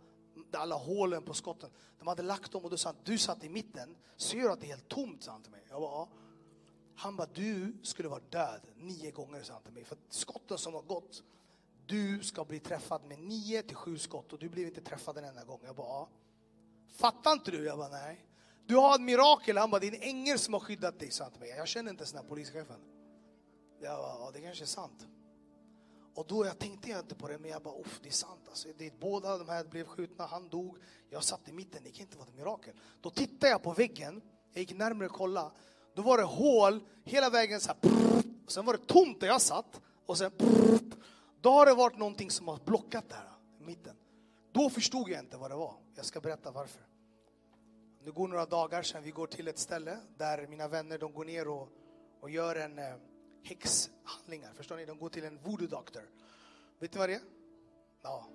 alla hålen på skotten. De hade lagt dem och då sa han, du satt i mitten, ser du att det är helt tomt? sa han till mig. Jag bara, ja. Han bara, du skulle vara död nio gånger, sa han till mig. För skotten som har gått, du ska bli träffad med nio till sju skott och du blev inte träffad en enda gång. Jag bara, ja. Fattar inte du? Jag bara, nej. Du har ett mirakel. Han bara, det är en ängel som har skyddat dig, sa han till mig. Jag känner inte ens den här polischefen. Jag bara, ja, det kanske är sant. Och då jag tänkte jag inte på det, men jag bara, uff, det är sant. Alltså, det, båda de här blev skjutna, han dog, jag satt i mitten, det kan inte vara ett mirakel. Då tittade jag på väggen, jag gick närmare och kollade. Då var det hål hela vägen, så här, Prr, och sen var det tomt där jag satt. Och sen, prr, då har det varit någonting som har blockat det här i mitten. Då förstod jag inte vad det var. Jag ska berätta varför. Det går några dagar sedan vi går till ett ställe där mina vänner de går ner och, och gör en eh, häxhandlingar. Förstår ni? De går till en voodoo doctor. Vet ni vad det är? Ja.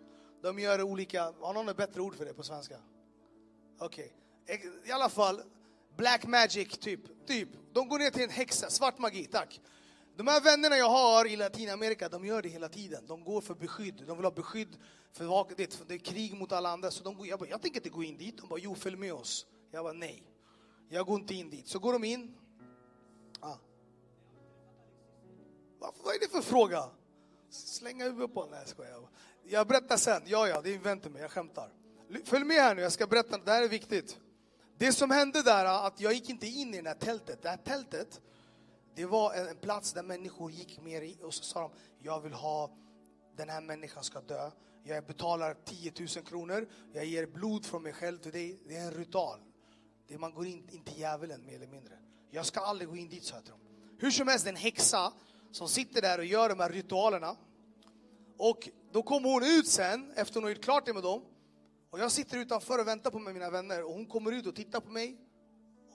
De gör olika, har någon ett bättre ord för det på svenska? Okej. Okay. I alla fall, black magic typ. typ. De går ner till en häxa, svart magi, tack. De här vännerna jag har i Latinamerika, de gör det hela tiden. De går för beskydd. De vill ha beskydd för det, det är krig mot alla andra. Så de går, jag, bara, jag tänker inte gå in dit. De bara, jo följ med oss. Jag bara, nej. Jag går inte in dit. Så går de in. Ah. Vad är det för fråga? Slänga huvudet på honom? Nej, jag skojar. Jag berättar sen. Ja, ja, det är en vän till mig. Jag skämtar. Följ med här nu, jag ska berätta. Det här är viktigt. Det som hände där, att jag gick inte in i det här tältet. Det här tältet, det var en plats där människor gick mer och så sa de, jag vill ha, den här människan ska dö. Jag betalar 10 000 kronor, jag ger blod från mig själv till dig. Det är en ritual. Det man går in, in till djävulen mer eller mindre. Jag ska aldrig gå in dit, sa jag. Hur som helst, en häxa som sitter där och gör de här ritualerna. Och då kommer hon ut sen, efter hon har gjort klart det med dem. Och jag sitter utanför och väntar på mig, mina vänner och hon kommer ut och tittar på mig.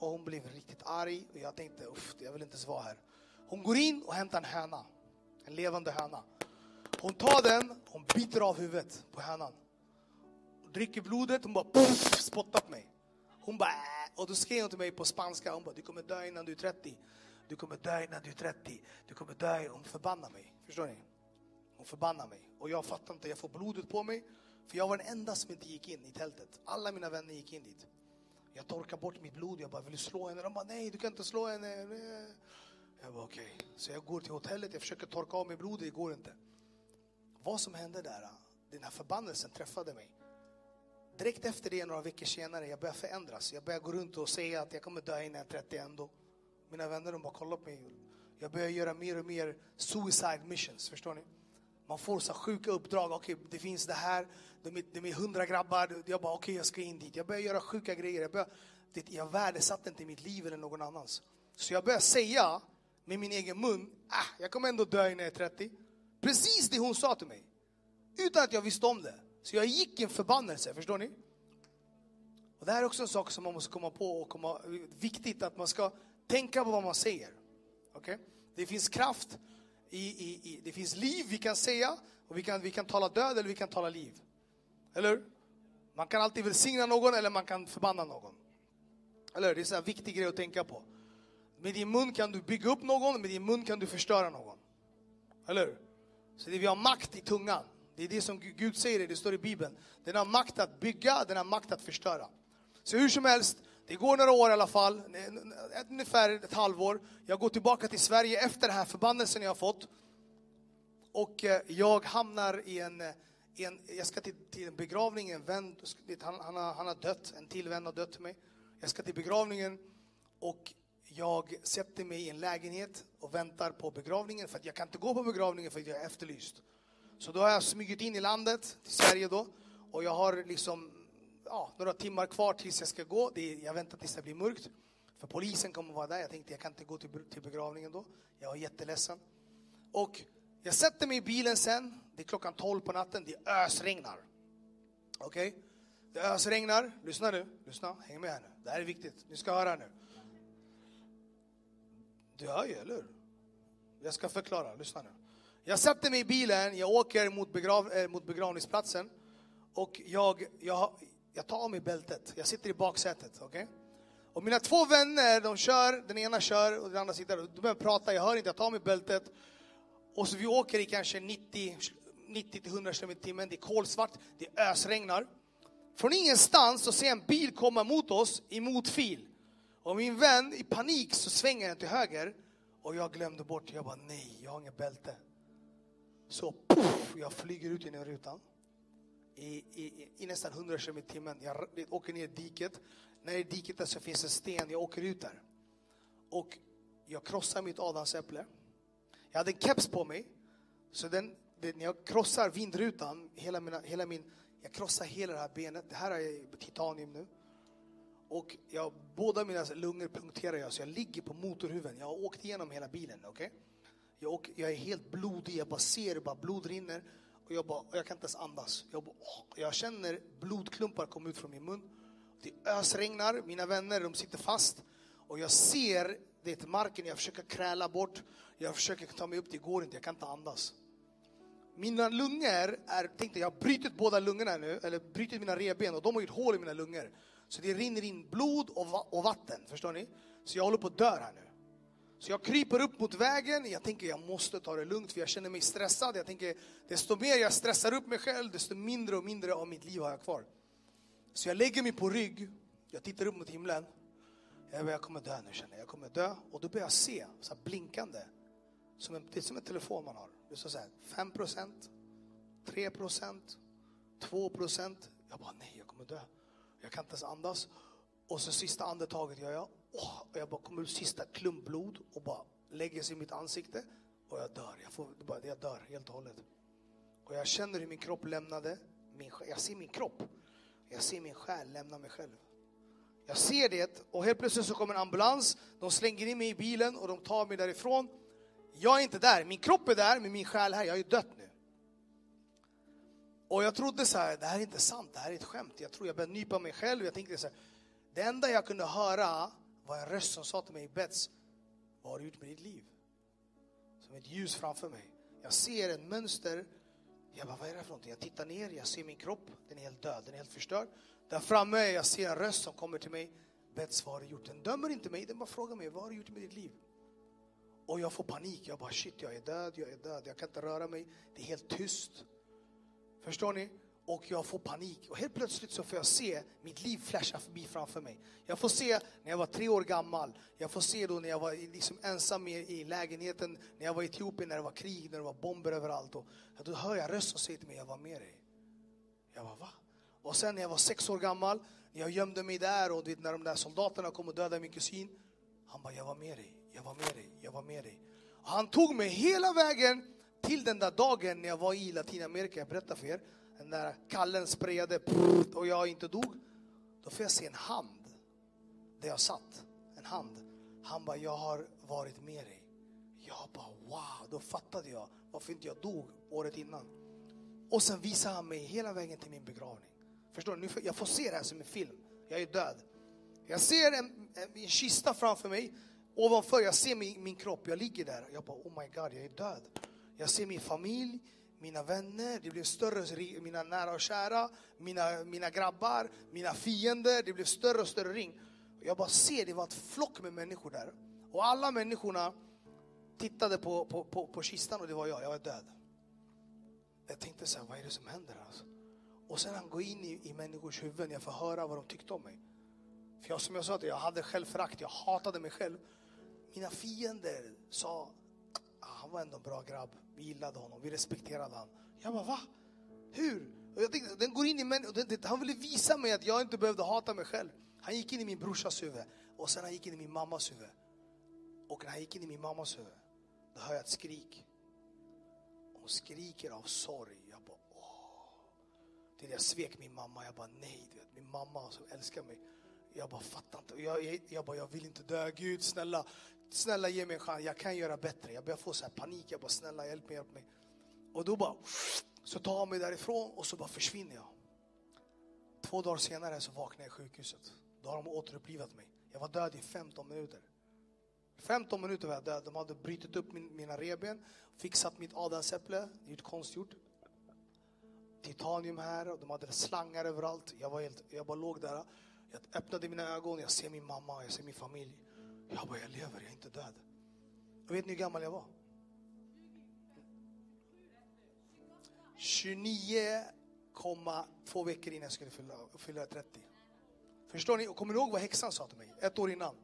Och hon blev riktigt arg och jag tänkte, uff, jag vill inte ens vara här. Hon går in och hämtar en höna, en levande höna. Hon tar den, hon biter av huvudet på hönan. Hon Dricker blodet, hon bara puff, spottar på mig. Hon bara, äh. och då skrev hon till mig på spanska, hon bara, du kommer dö innan du är 30. Du kommer dö innan du är 30. Du kommer dö. Hon förbannar mig. Förstår ni? Hon förbannar mig. Och jag fattar inte, jag får blodet på mig. För jag var den enda som inte gick in i tältet. Alla mina vänner gick in dit. Jag torkar bort mitt blod, jag bara vill slå henne. De bara nej, du kan inte slå henne. Jag bara okej. Okay. Så jag går till hotellet, jag försöker torka av mig blodet, det går inte. Vad som hände där, den här förbannelsen träffade mig. Direkt efter det, några veckor senare, jag börjar förändras. Jag börjar gå runt och säga att jag kommer dö innan jag är 30 ändå. Mina vänner de bara kollar på mig. Jag börjar göra mer och mer suicide missions, förstår ni? Man får så sjuka uppdrag. Okej, okay, det finns det här. De är, de är hundra grabbar. Jag bara, okej, okay, jag ska in dit. Jag börjar göra sjuka grejer. Jag, börjar, det, jag värdesatte inte mitt liv eller någon annans. Så jag börjar säga med min egen mun, ah, jag kommer ändå dö innan jag är 30. Precis det hon sa till mig. Utan att jag visste om det. Så jag gick i en förbannelse, förstår ni? Och det här är också en sak som man måste komma på och komma, viktigt att man ska tänka på vad man säger. Okay? Det finns kraft, i, i, i, det finns liv vi kan säga, och vi kan, vi kan tala död eller vi kan tala liv. Eller Man kan alltid välsigna någon eller man kan förbanna någon. Eller Det är en viktig grej att tänka på. Med din mun kan du bygga upp någon, med din mun kan du förstöra någon. Eller Så det, vi har makt i tungan. Det är det som Gud säger, det står i Bibeln. Den har makt att bygga, den har makt att förstöra. Så hur som helst, det går några år i alla fall, ungefär ett halvår. Jag går tillbaka till Sverige efter den här förbannelsen jag har fått. Och eh, jag hamnar i en, eh, en jag ska till, till en begravning, en vän, han, han, har, han har dött, en till vän har dött till mig. Jag ska till begravningen och jag sätter mig i en lägenhet och väntar på begravningen för att jag kan inte gå på begravningen för att jag är efterlyst. Så då har jag smugit in i landet, till Sverige då, och jag har liksom ja, några timmar kvar tills jag ska gå. Det är, jag väntar tills det blir mörkt. För polisen kommer vara där. Jag tänkte jag kan inte gå till, till begravningen då. Jag är jätteledsen. Och jag sätter mig i bilen sen. Det är klockan 12 på natten. Det ösregnar. Okej? Okay? Det ösregnar. Lyssna nu. Lyssna. Häng med här nu. Det här är viktigt. Ni ska höra nu. Du hör ju, eller hur? Jag ska förklara. Lyssna nu. Jag sätter mig i bilen. Jag åker mot, begrav, äh, mot begravningsplatsen. Och jag, jag, jag tar av mig bältet. Jag sitter i baksätet. Okay? Och mina två vänner, de kör, den ena kör och den andra sitter de börjar prata. Jag hör inte, jag tar av mig bältet. Och så vi åker i kanske 90, 90 100 km i timmen. Det är kolsvart, det ösregnar. Från ingenstans så ser jag en bil komma mot oss i motfil. Och min vän i panik så svänger den till höger Och jag glömde bort, jag bara nej, jag har inget bälte. Så puff, jag flyger ut genom rutan. I, i, i nästan 100 km i timmen. Jag åker ner i diket. När i diket där så finns en sten, jag åker ut där. Och jag krossar mitt adamsäpple. Jag hade en keps på mig. Så den, det, när jag krossar vindrutan, hela, mina, hela min, jag krossar hela det här benet. Det här är titanium nu. Och jag, båda mina lungor punkterar jag, så jag ligger på motorhuven. Jag har åkt igenom hela bilen. okej? Jag, åker, jag är helt blodig, jag bara ser bara blod rinner. Och jag, bara, och jag kan inte ens andas. Jag, bara, åh, jag känner blodklumpar komma ut från min mun. Det ösregnar, mina vänner de sitter fast. Och jag ser det marken, jag försöker kräla bort. Jag försöker ta mig upp, det går inte, jag kan inte andas. Mina lungor är, tänkte jag har brutit båda lungorna nu, eller brutit mina revben och de har gjort hål i mina lungor. Så det rinner in blod och, va- och vatten, förstår ni? Så jag håller på att dö här nu. Så jag kryper upp mot vägen, jag tänker jag måste ta det lugnt för jag känner mig stressad. Jag tänker desto mer jag stressar upp mig själv, desto mindre och mindre av mitt liv har jag kvar. Så jag lägger mig på rygg, jag tittar upp mot himlen. Jag, bara, jag kommer dö nu känner jag, jag kommer dö. Och då börjar jag se, så här blinkande. Som en, det är som en telefon man har. Det står så här, 5 procent, 3 procent, 2 procent. Jag bara, nej jag kommer dö. Jag kan inte ens andas. Och så sista andetaget gör jag oh, och jag bara kommer ut sista klump blod och bara lägger sig i mitt ansikte. Och jag dör. Jag, får, bara, jag dör helt och hållet. Och jag känner hur min kropp lämnade. Min, jag ser min kropp. Jag ser min själ lämna mig själv. Jag ser det och helt plötsligt så kommer en ambulans. De slänger in mig i bilen och de tar mig därifrån. Jag är inte där. Min kropp är där, men min själ här. Jag är dött nu. Och jag trodde så här, det här är inte sant, det här är ett skämt. Jag tror jag började nypa mig själv. Jag tänkte så här, det enda jag kunde höra var en röst som sa till mig, Bets, vad har du gjort med ditt liv? Som ett ljus framför mig. Jag ser ett mönster. Jag bara, vad är det för någonting? Jag tittar ner, jag ser min kropp, den är helt död, den är helt förstörd. Där framme, jag ser en röst som kommer till mig. Bets, vad har du gjort? Den dömer inte mig, den bara frågar mig, vad har du gjort med ditt liv? Och jag får panik, jag bara shit, jag är död, jag är död, jag kan inte röra mig. Det är helt tyst. Förstår ni? Och jag får panik. Och helt plötsligt så får jag se mitt liv flasha förbi framför mig. Jag får se när jag var tre år gammal. Jag får se då när jag var liksom ensam i, i lägenheten, när jag var i Etiopien, när det var krig, när det var bomber överallt. Och, då hör jag röst som säger till mig, jag var med dig. Jag bara, va? Och sen när jag var sex år gammal, när jag gömde mig där och du vet, när de där soldaterna kom och dödade min kusin. Han bara, jag var med dig, jag var med dig, jag var med dig. Och han tog mig hela vägen till den där dagen när jag var i Latinamerika, jag berättar för er. Den där kallen sprayade och jag inte dog. Då får jag se en hand där jag satt. En hand. Han bara, jag har varit med dig. Jag bara, wow, då fattade jag varför inte jag dog året innan. Och sen visar han mig hela vägen till min begravning. Förstår du? Nu Jag får se det här som en film. Jag är död. Jag ser en, en, en kista framför mig. Ovanför, jag ser min, min kropp. Jag ligger där. Jag bara, oh my god, jag är död. Jag ser min familj, mina vänner, det blev större, mina nära och kära, mina, mina grabbar, mina fiender. Det blev större och större ring. Jag bara ser, det var ett flock med människor där. Och alla människorna tittade på, på, på, på kistan och det var jag, jag var död. Jag tänkte så här, vad är det som händer? Alltså? Och sen han går in i, i människors huvuden, jag får höra vad de tyckte om mig. För jag, som jag sa, jag hade självförakt, jag hatade mig själv. Mina fiender sa, Ah, han var ändå en bra grabb, vi gillade honom, vi respekterade honom. Jag bara, va? Hur? Och jag tänkte, den går in i människan. han ville visa mig att jag inte behövde hata mig själv. Han gick in i min brorsas huvud och sen han gick in i min mammas huvud. Och när han gick in i min mammas huvud, då hör jag ett skrik. Hon skriker av sorg. Jag bara, åh. Det är jag svek min mamma. Jag bara, nej, du vet, min mamma som älskar mig. Jag bara fattar inte. Jag, jag, jag bara, jag vill inte dö. Gud, snälla, snälla ge mig en chans. Jag kan göra bättre. Jag börjar få så här panik. Jag bara, snälla hjälp mig, hjälp mig. Och då bara, så tar han mig därifrån och så bara försvinner jag. Två dagar senare så vaknar jag i sjukhuset. Då har de återupplivat mig. Jag var död i 15 minuter. 15 minuter var jag död. De hade brutit upp min, mina reben, fixat mitt adamsäpple, gjort konstgjort. Titanium här och de hade slangar överallt. Jag, var helt, jag bara låg där. Jag öppnade mina ögon, jag ser min mamma, jag ser min familj. Jag bara, jag lever, jag är inte död. Och vet ni hur gammal jag var? 29,2 veckor innan jag skulle fylla, fylla 30. Förstår ni? Och kommer ni ihåg vad häxan sa till mig ett år innan?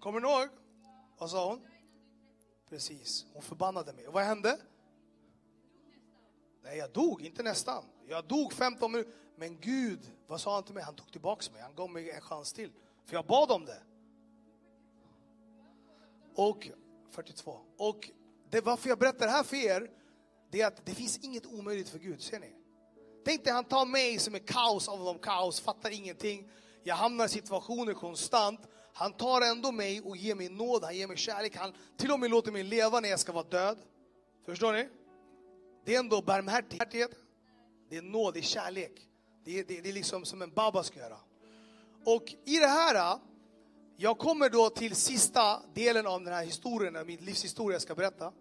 Kommer ni ihåg? Vad sa hon? Precis, hon förbannade mig. Och vad hände? Nej, jag dog, inte nästan. Jag dog 15 minuter. Men Gud, vad sa han till mig? Han tog tillbaks mig. Han gav mig en chans till. För jag bad om det. Och 42. Och det varför jag berättar det här för er, det är att det finns inget omöjligt för Gud. Ser ni? Tänk dig, han tar mig som är kaos av de kaos, fattar ingenting. Jag hamnar i situationer konstant. Han tar ändå mig och ger mig nåd, han ger mig kärlek. Han till och med låter mig leva när jag ska vara död. Förstår ni? Det är ändå barmhärtighet. Det är nåd, det är kärlek. Det är, det, det är liksom som en baba ska göra. Och i det här, jag kommer då till sista delen av den här historien, min livshistoria jag ska berätta.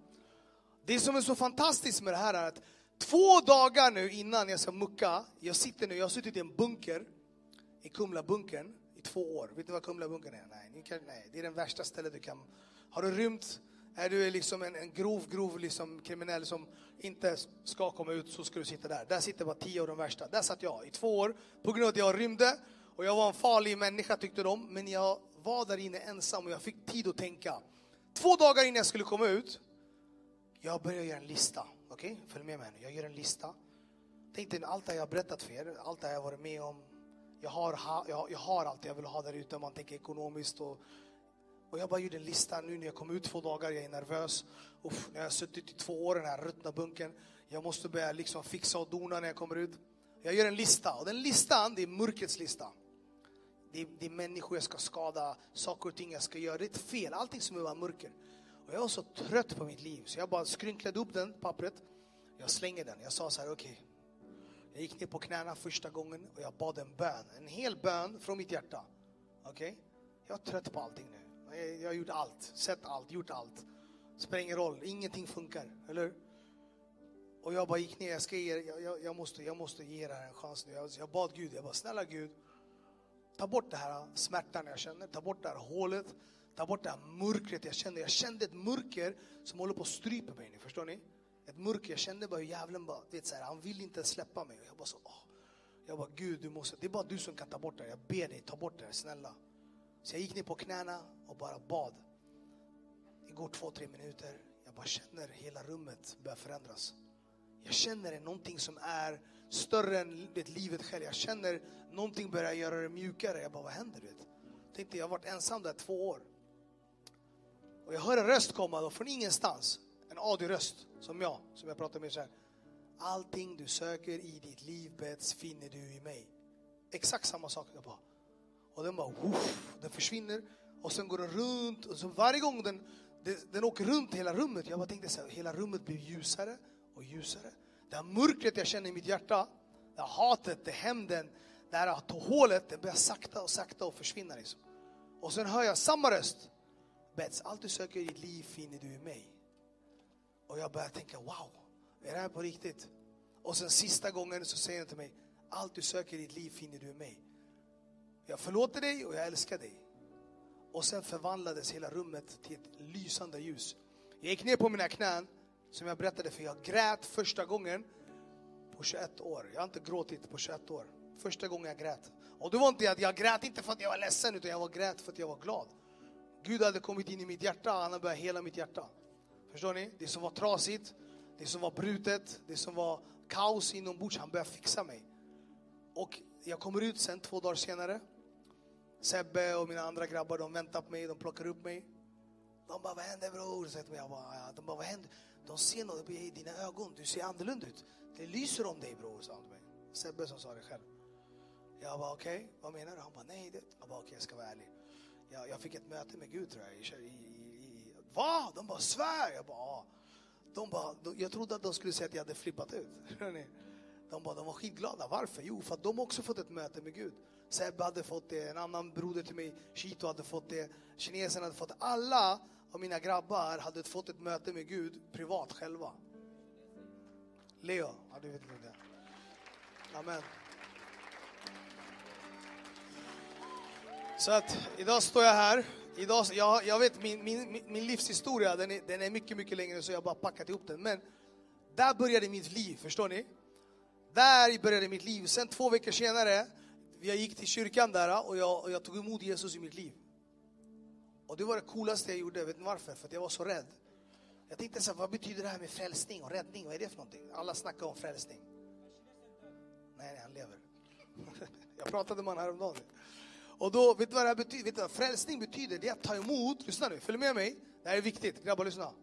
Det som är så fantastiskt med det här är att två dagar nu innan jag ska mucka, jag sitter nu, jag har suttit i en bunker, i Kumlabunkern i två år. Vet du vad Kumlabunkern är? Nej, kan, nej, det är den värsta stället du kan... Har du rymt, är du liksom en, en grov, grov liksom kriminell som inte ska komma ut så ska du sitta där. Där sitter bara tio av de värsta. Där satt jag i två år på grund av att jag rymde och jag var en farlig människa tyckte de, men jag var där inne ensam och jag fick tid att tänka. Två dagar innan jag skulle komma ut, jag började göra en lista. Okej, okay? följ med mig nu. Jag gör en lista. Tänk dig allt det jag har berättat för er, allt det jag har varit med om. Jag har, jag, jag har allt jag vill ha där ute, man tänker ekonomiskt och och jag bara gjorde en lista nu när jag kom ut två dagar, jag är nervös. Uff, när jag har suttit i två år i den här ruttna bunken. Jag måste börja liksom fixa och dona när jag kommer ut. Jag gör en lista och den listan, det är mörkrets lista. Det är, det är människor jag ska skada, saker och ting jag ska göra. Det är ett fel, allting som är bara mörker. Och jag var så trött på mitt liv så jag bara skrynklade upp den pappret. Jag slänger den. Jag sa så här, okej. Okay. Jag gick ner på knäna första gången och jag bad en bön. En hel bön från mitt hjärta. Okej? Okay? Jag är trött på allting nu. Jag har gjort allt, sett allt, gjort allt. Spelar ingen roll, ingenting funkar, eller Och jag bara gick ner, jag ska ge jag, jag, jag, måste, jag måste ge det här en chans nu. Jag, jag bad Gud, jag bara snälla Gud, ta bort den här smärtan jag känner, ta bort det här hålet, ta bort det här mörkret jag kände. Jag kände ett mörker som håller på att strypa mig nu, förstår ni? Ett mörker, jag kände bara hur djävulen bara, vet så här, han vill inte släppa mig. Jag bara så, åh. Jag bara Gud, du måste, det är bara du som kan ta bort det här. Jag ber dig, ta bort det här, snälla. Så jag gick ner på knäna och bara bad. Det går två, tre minuter. Jag bara känner hela rummet börja förändras. Jag känner någonting som är större än vet, livet själv. Jag känner någonting börjar göra det mjukare. Jag bara, vad händer? Vet? Tänkte, jag har varit ensam där två år. Och jag hör en röst komma då från ingenstans. En audioröst, som jag, som jag pratar med så här. Allting du söker i ditt liv bets finner du i mig. Exakt samma sak. Jag bara, och den bara, woof, den försvinner. Och sen går den runt. Och så varje gång den, den, den åker runt hela rummet, jag bara tänkte så här, hela rummet blir ljusare och ljusare. Det här mörkret jag känner i mitt hjärta, det här hatet, det hämnden, det här hålet, det börjar sakta och sakta och försvinna. Liksom. Och sen hör jag samma röst. Bets, allt du söker i ditt liv finner du i mig. Och jag börjar tänka, wow, är det här på riktigt? Och sen sista gången så säger han till mig, allt du söker i ditt liv finner du i mig. Jag förlåter dig och jag älskar dig. Och sen förvandlades hela rummet till ett lysande ljus. Jag gick ner på mina knän, som jag berättade för jag grät första gången på 21 år. Jag har inte gråtit på 21 år. Första gången jag grät. Och det var inte att jag grät inte för att jag var ledsen, utan jag var grät för att jag var glad. Gud hade kommit in i mitt hjärta, han hade börjat hela mitt hjärta. Förstår ni? Det som var trasigt, det som var brutet, det som var kaos inombords, han började fixa mig. Och jag kommer ut sen två dagar senare Sebbe och mina andra grabbar, de väntar på mig, de plockar upp mig. De bara, vad händer bror? Så jag bara. De bara, vad händer? De ser något i dina ögon, du ser annorlunda ut. Det lyser om dig bror, sa han till mig. Sebbe som sa det själv. Jag bara, okej, okay, vad menar du? Han bara, nej. Det. Jag bara, okej, okay, jag ska vara ärlig. Jag, jag fick ett möte med Gud tror jag. I, i, i, Va? De bara, svär! Jag bara, ja. De bara, de, jag trodde att de skulle säga att jag hade flippat ut. De bara, de var skitglada. Varför? Jo, för att de också fått ett möte med Gud. Sebbe hade fått det, en annan broder till mig, Chito hade fått det, kineserna hade fått det. Alla av mina grabbar hade fått ett möte med Gud privat själva. Leo, ja du vet det. Amen. Så att idag står jag här. Idag, jag, jag vet min, min, min livshistoria, den är, den är mycket, mycket längre så jag har bara packat ihop den. Men där började mitt liv, förstår ni? Där började mitt liv. Sen två veckor senare jag gick till kyrkan där och jag, och jag tog emot Jesus i mitt liv. Och det var det coolaste jag gjorde. Vet ni varför? För att jag var så rädd. Jag tänkte så här, vad betyder det här med frälsning och räddning? Vad är det för någonting? Alla snackar om frälsning. Nej, nej, han lever. Jag pratade med honom häromdagen. Och då, vet du vad det här betyder? Vet du vad frälsning betyder? Det är att ta emot, lyssna nu, följ med mig. Det här är viktigt, grabbar lyssna.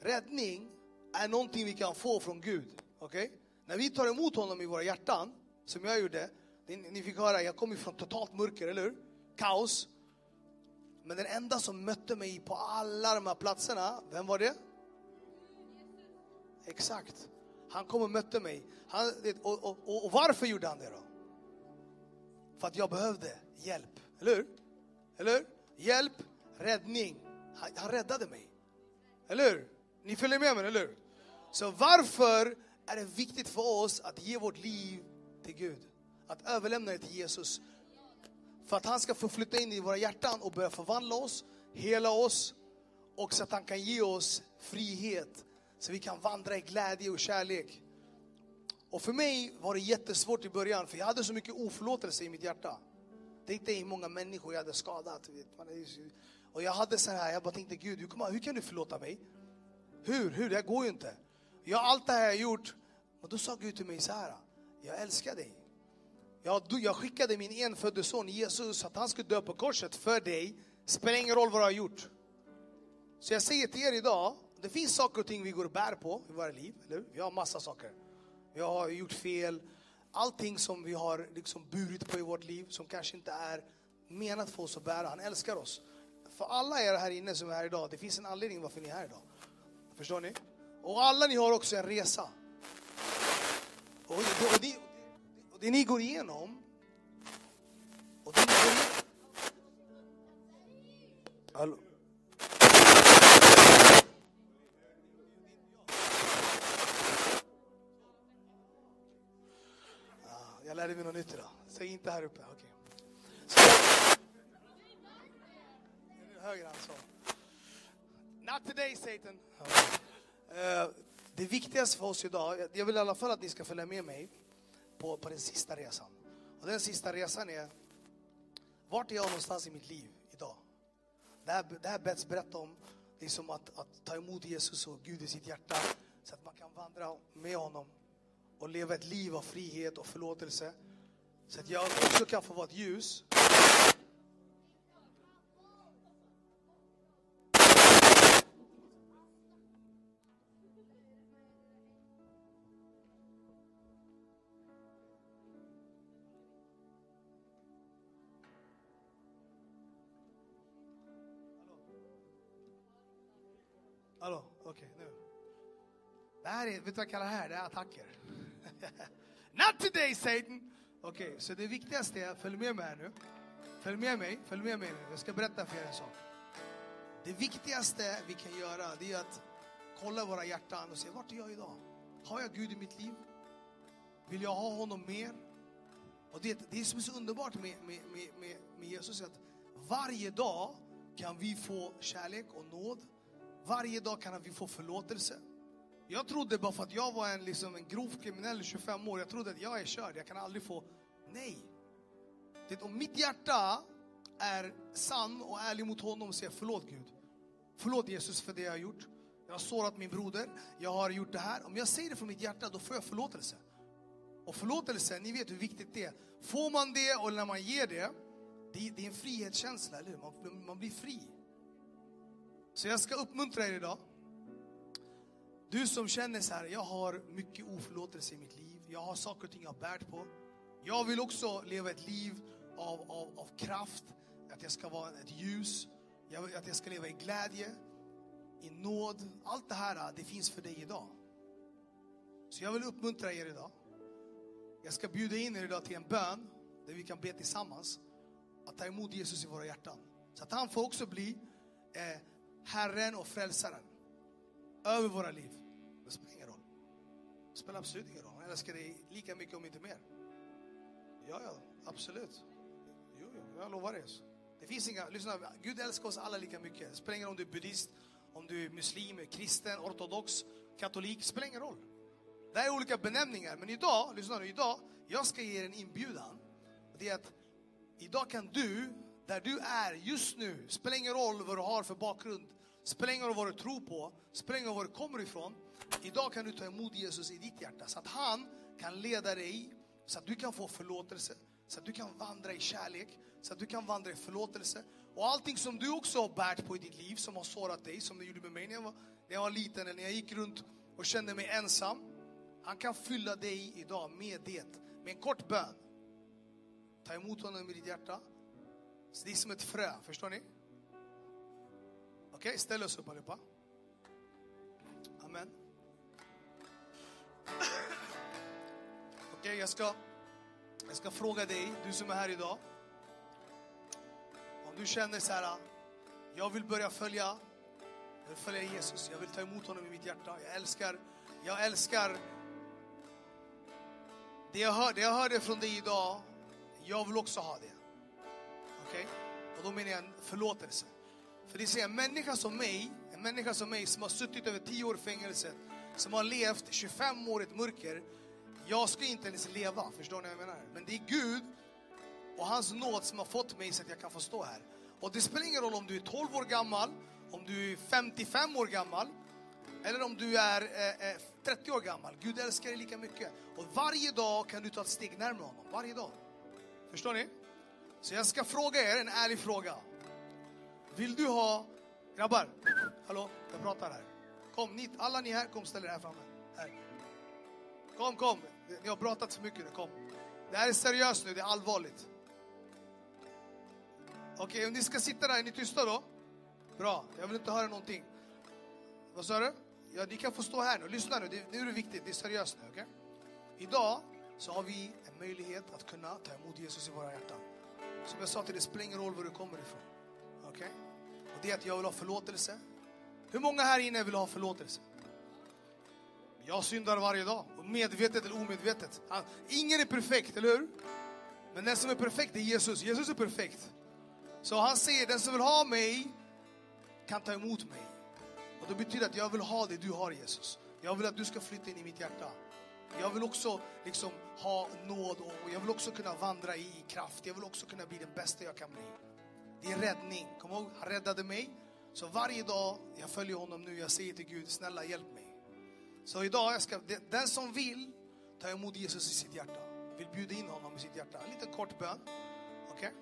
Räddning är någonting vi kan få från Gud. Okej? Okay? När vi tar emot honom i våra hjärtan, som jag gjorde, ni, ni fick höra, jag kom ju från totalt mörker, eller hur? Kaos. Men den enda som mötte mig på alla de här platserna, vem var det? Exakt. Han kom och mötte mig. Han, och, och, och, och varför gjorde han det då? För att jag behövde hjälp, eller hur? Eller hur? Hjälp, räddning. Han, han räddade mig. Eller hur? Ni följer med mig, eller hur? Så varför är det viktigt för oss att ge vårt liv till Gud? Att överlämna det till Jesus. För att han ska få flytta in i våra hjärtan och börja förvandla oss, hela oss och så att han kan ge oss frihet. Så vi kan vandra i glädje och kärlek. Och för mig var det jättesvårt i början, för jag hade så mycket oförlåtelse i mitt hjärta. Tänk dig hur många människor jag hade skadat. Vet, man och jag hade så här, jag bara tänkte Gud, hur, hur kan du förlåta mig? Hur? Hur? Det här går ju inte. Jag har allt det här jag gjort. Och då sa Gud till mig så här, jag älskar dig. Jag, du- jag skickade min enfödde son Jesus att han skulle dö på korset för dig. Spelar ingen roll vad du har gjort. Så jag säger till er idag, det finns saker och ting vi går och bär på i våra liv, eller? Vi har massa saker. Vi har gjort fel. Allting som vi har liksom burit på i vårt liv som kanske inte är menat för oss att bära. Han älskar oss. För alla er här inne som är här idag, det finns en anledning varför ni är här idag. Förstår ni? Och alla ni har också en resa. Och och, och och det ni går igenom, och det ni går igenom... Hallå? Ja, jag lärde mig något nytt idag. Säg inte här uppe. Okej. Det Höger så. Not today Satan. Eh, Det viktigaste för oss idag, jag vill i alla fall att ni ska följa med mig på, på den sista resan. Och den sista resan är, vart är jag någonstans i mitt liv idag? Det här, det här Bets berättar om, det är som att, att ta emot Jesus och Gud i sitt hjärta. Så att man kan vandra med honom och leva ett liv av frihet och förlåtelse. Så att jag också kan få vara ett ljus. Hallå, okej nu. Det här är, vet du vad jag kallar det här? Det är attacker. Not today Satan! Okej, så det viktigaste är, följ med mig här nu. Följ med mig, följ med mig nu. Jag ska berätta för er en sak. Det viktigaste vi kan göra, det är att kolla våra hjärtan och se, vart är jag idag? Har jag Gud i mitt liv? Vill jag ha honom mer? Och det, det som är så underbart med, med, med, med, med Jesus är att varje dag kan vi få kärlek och nåd. Varje dag kan vi få förlåtelse. Jag trodde bara för att jag var en, liksom, en grov kriminell i 25 år, jag trodde att jag är körd, jag kan aldrig få... Nej! Det, om mitt hjärta är sann och ärlig mot honom och säger förlåt Gud. Förlåt Jesus för det jag har gjort. Jag har sårat min broder, jag har gjort det här. Om jag säger det från mitt hjärta, då får jag förlåtelse. Och förlåtelse, ni vet hur viktigt det är. Får man det och när man ger det, det, det är en frihetskänsla, eller hur? Man, man blir fri. Så jag ska uppmuntra er idag. Du som känner så här, jag har mycket oförlåtelse i mitt liv. Jag har saker och ting jag bärt på. Jag vill också leva ett liv av, av, av kraft. Att jag ska vara ett ljus. Jag att jag ska leva i glädje, i nåd. Allt det här, det finns för dig idag. Så jag vill uppmuntra er idag. Jag ska bjuda in er idag till en bön där vi kan be tillsammans. Att ta emot Jesus i våra hjärtan. Så att han får också bli eh, Herren och Frälsaren över våra liv. Det spelar ingen roll. Det spelar absolut ingen roll. Han älskar dig lika mycket om inte mer. Ja, ja, absolut. Jo, jo, jag lovar det. Alltså. Det finns inga, lyssna, Gud älskar oss alla lika mycket. Det spelar ingen roll om du är buddhist, om du är muslim, kristen, ortodox, katolik. Det spelar ingen roll. Det här är olika benämningar. Men idag, lyssna nu, idag, jag ska ge er en inbjudan. Det är att idag kan du där du är just nu, spelar ingen roll vad du har för bakgrund, spelar ingen roll vad du tror på, spelar ingen roll var du kommer ifrån. Idag kan du ta emot Jesus i ditt hjärta så att han kan leda dig, så att du kan få förlåtelse, så att du kan vandra i kärlek, så att du kan vandra i förlåtelse. Och allting som du också har bärt på i ditt liv, som har sårat dig, som det gjorde med mig när jag var, när jag var liten, eller när jag gick runt och kände mig ensam. Han kan fylla dig idag med det, med en kort bön. Ta emot honom i ditt hjärta. Så det är som ett frö, förstår ni? Okej, ställ oss upp allihopa. Amen. Okej, jag, ska, jag ska fråga dig, du som är här idag. Om du känner så här, jag vill börja följa, jag vill följa Jesus, jag vill ta emot honom i mitt hjärta. Jag älskar, jag älskar det jag, hör, det jag hörde från dig idag, jag vill också ha det. Okej? Och då menar jag en förlåtelse. För det ser en människa som mig, en människa som mig som har suttit över 10 år i fängelse, som har levt 25 år i ett mörker. Jag ska inte ens leva, förstår ni vad jag menar? Men det är Gud och hans nåd som har fått mig så att jag kan få stå här. Och det spelar ingen roll om du är 12 år gammal, om du är 55 år gammal, eller om du är eh, eh 30 år gammal. Gud älskar dig lika mycket. Och varje dag kan du ta ett steg närmare honom. Varje dag. Förstår ni? Så jag ska fråga er en ärlig fråga. Vill du ha... Grabbar, hallå, jag pratar här. Kom, ni, alla ni här, kom ställ er här framme. Här. Kom, kom. Ni har pratat så mycket nu, kom. Det här är seriöst nu, det är allvarligt. Okej, om ni ska sitta där, är ni tysta då? Bra, jag vill inte höra någonting. Vad sa du? Ja, ni kan få stå här nu. Lyssna nu, det, nu är det viktigt. Det är seriöst nu, okej? Idag så har vi en möjlighet att kunna ta emot Jesus i våra hjärtan. Som jag sa till dig, det spelar ingen roll var du kommer ifrån. Okej? Och det är att jag vill ha förlåtelse. Hur många här inne vill ha förlåtelse? Jag syndar varje dag, medvetet eller omedvetet. Ingen är perfekt, eller hur? Men den som är perfekt är Jesus. Jesus är perfekt. Så han säger, den som vill ha mig kan ta emot mig. Och det betyder att jag vill ha det du har Jesus. Jag vill att du ska flytta in i mitt hjärta. Jag vill också liksom ha nåd och jag vill också kunna vandra i kraft. Jag vill också kunna bli den bästa jag kan bli. Det är räddning. Kom ihåg, han räddade mig. Så varje dag jag följer honom nu, jag säger till Gud, snälla hjälp mig. Så idag, jag ska, den som vill ta emot Jesus i sitt hjärta, vill bjuda in honom i sitt hjärta. En liten kort bön. Okej?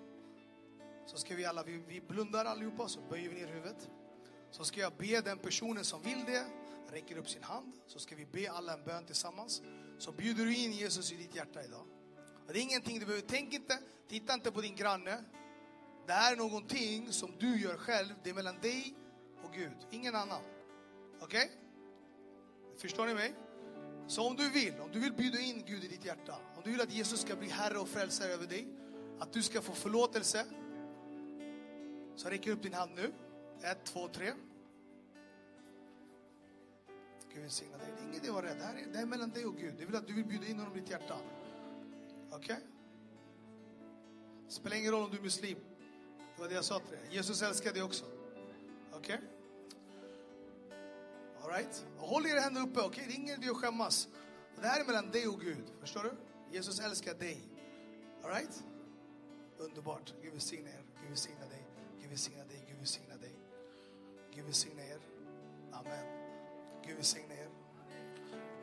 Så ska vi alla, vi, vi blundar allihopa, så böjer vi ner huvudet. Så ska jag be den personen som vill det, räcker upp sin hand. Så ska vi be alla en bön tillsammans. Så bjuder du in Jesus i ditt hjärta idag. Det är ingenting du behöver, tänk inte, titta inte på din granne. Det här är någonting som du gör själv, det är mellan dig och Gud, ingen annan. Okej? Förstår ni mig? Så om du vill, om du vill bjuda in Gud i ditt hjärta, om du vill att Jesus ska bli Herre och frälsare över dig, att du ska få förlåtelse, så räcker upp din hand nu. Ett, två, tre. Gud välsigna dig. Det är ingen idé att vara rädd. Det här är, det här är mellan dig och Gud. Det vill att du vill bjuda in honom i ditt hjärta. Okej? Spelar ingen roll om du är muslim. Det var det jag sa till dig. Jesus älskar dig också. Okej? Okay? Alright? Håll era händer uppe, okej? Det är ingen idé att skämmas. Det här är mellan dig och Gud. Förstår du? Jesus älskar dig. Alright? Underbart. Gud välsigna er. Gud välsigna dig. Gud välsigna dig. Gud välsigna dig. Gud välsigna er. Amen. Gud välsigna er.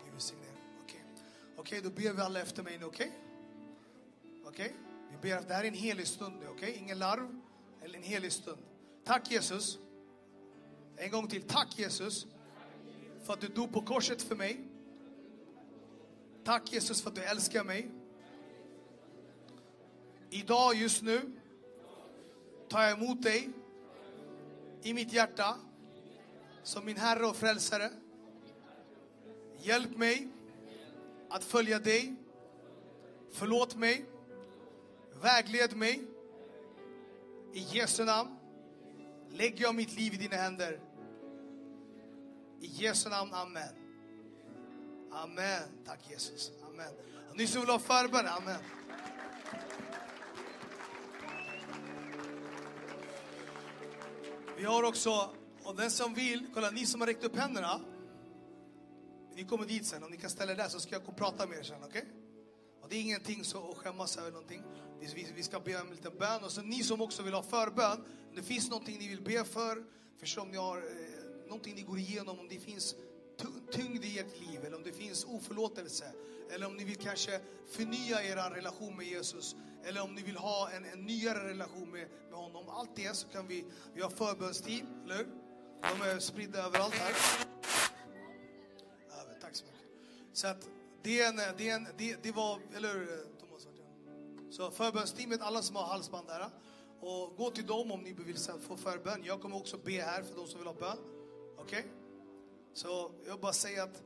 Gud välsigna er. Okej. Okej, då ber vi alla efter mig nu, okej? Okej? Vi ber att det här är en helig stund nu, okej? Ingen larv, eller en helig stund. Tack Jesus. En gång till. Tack Jesus. För att du dog på korset för mig. Tack Jesus för att du älskar mig. Idag, just nu, tar jag emot dig i mitt hjärta som min Herre och Frälsare. Hjälp mig att följa dig. Förlåt mig. Vägled mig. I Jesu namn lägger jag mitt liv i dina händer. I Jesu namn, Amen. Amen. Tack Jesus. Amen. Och ni som vill ha förbön, Amen. Vi har också, och den som vill, kolla ni som har räckt upp händerna. Ni kommer dit sen, om ni kan ställa er där så ska jag gå och prata med er sen, okej? Okay? Det är ingenting så att skämmas över någonting. Vi, vi ska be en liten bön. Och så ni som också vill ha förbön, om det finns någonting ni vill be för, förstå om ni har eh, någonting ni går igenom, om det finns tyngd i ert liv, eller om det finns oförlåtelse, eller om ni vill kanske förnya er relation med Jesus, eller om ni vill ha en, en nyare relation med, med honom. Allt det så kan vi, vi har förbönsteam, eller hur? De är spridda överallt här. Ja, tack så mycket. Så att det, är en, det, är en, det, det var, eller hur Thomas? Så förbönsteamet, alla som har halsband där. Och gå till dem om ni vill få förbön. Jag kommer också be här för de som vill ha bön. Okej? Så jag vill bara säga att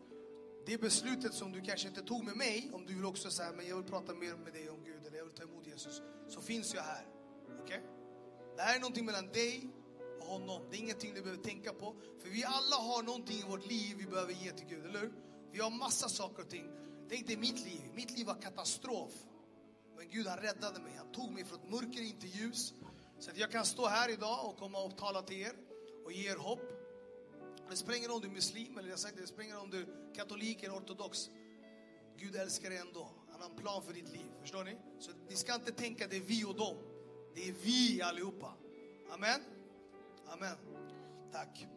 det beslutet som du kanske inte tog med mig, om du vill också säga men jag vill prata mer med dig om Gud eller jag vill ta emot Jesus, så finns jag här. Okej? Det här är någonting mellan dig och honom. Det är ingenting du behöver tänka på. För vi alla har någonting i vårt liv vi behöver ge till Gud, eller hur? Vi har massa saker och ting. Tänk dig mitt liv. Mitt liv var katastrof. Men Gud han räddade mig. Han tog mig från mörker in till ljus. Så att jag kan stå här idag och komma och tala till er och ge er hopp. Det spelar ingen roll om du är muslim eller jag sagt det, det spelar ingen roll om du är katolik eller ortodox. Gud älskar dig ändå. Han har en plan för ditt liv. Förstår ni? Så ni ska inte tänka det är vi och dem. Det är vi allihopa. Amen. Amen. Tack.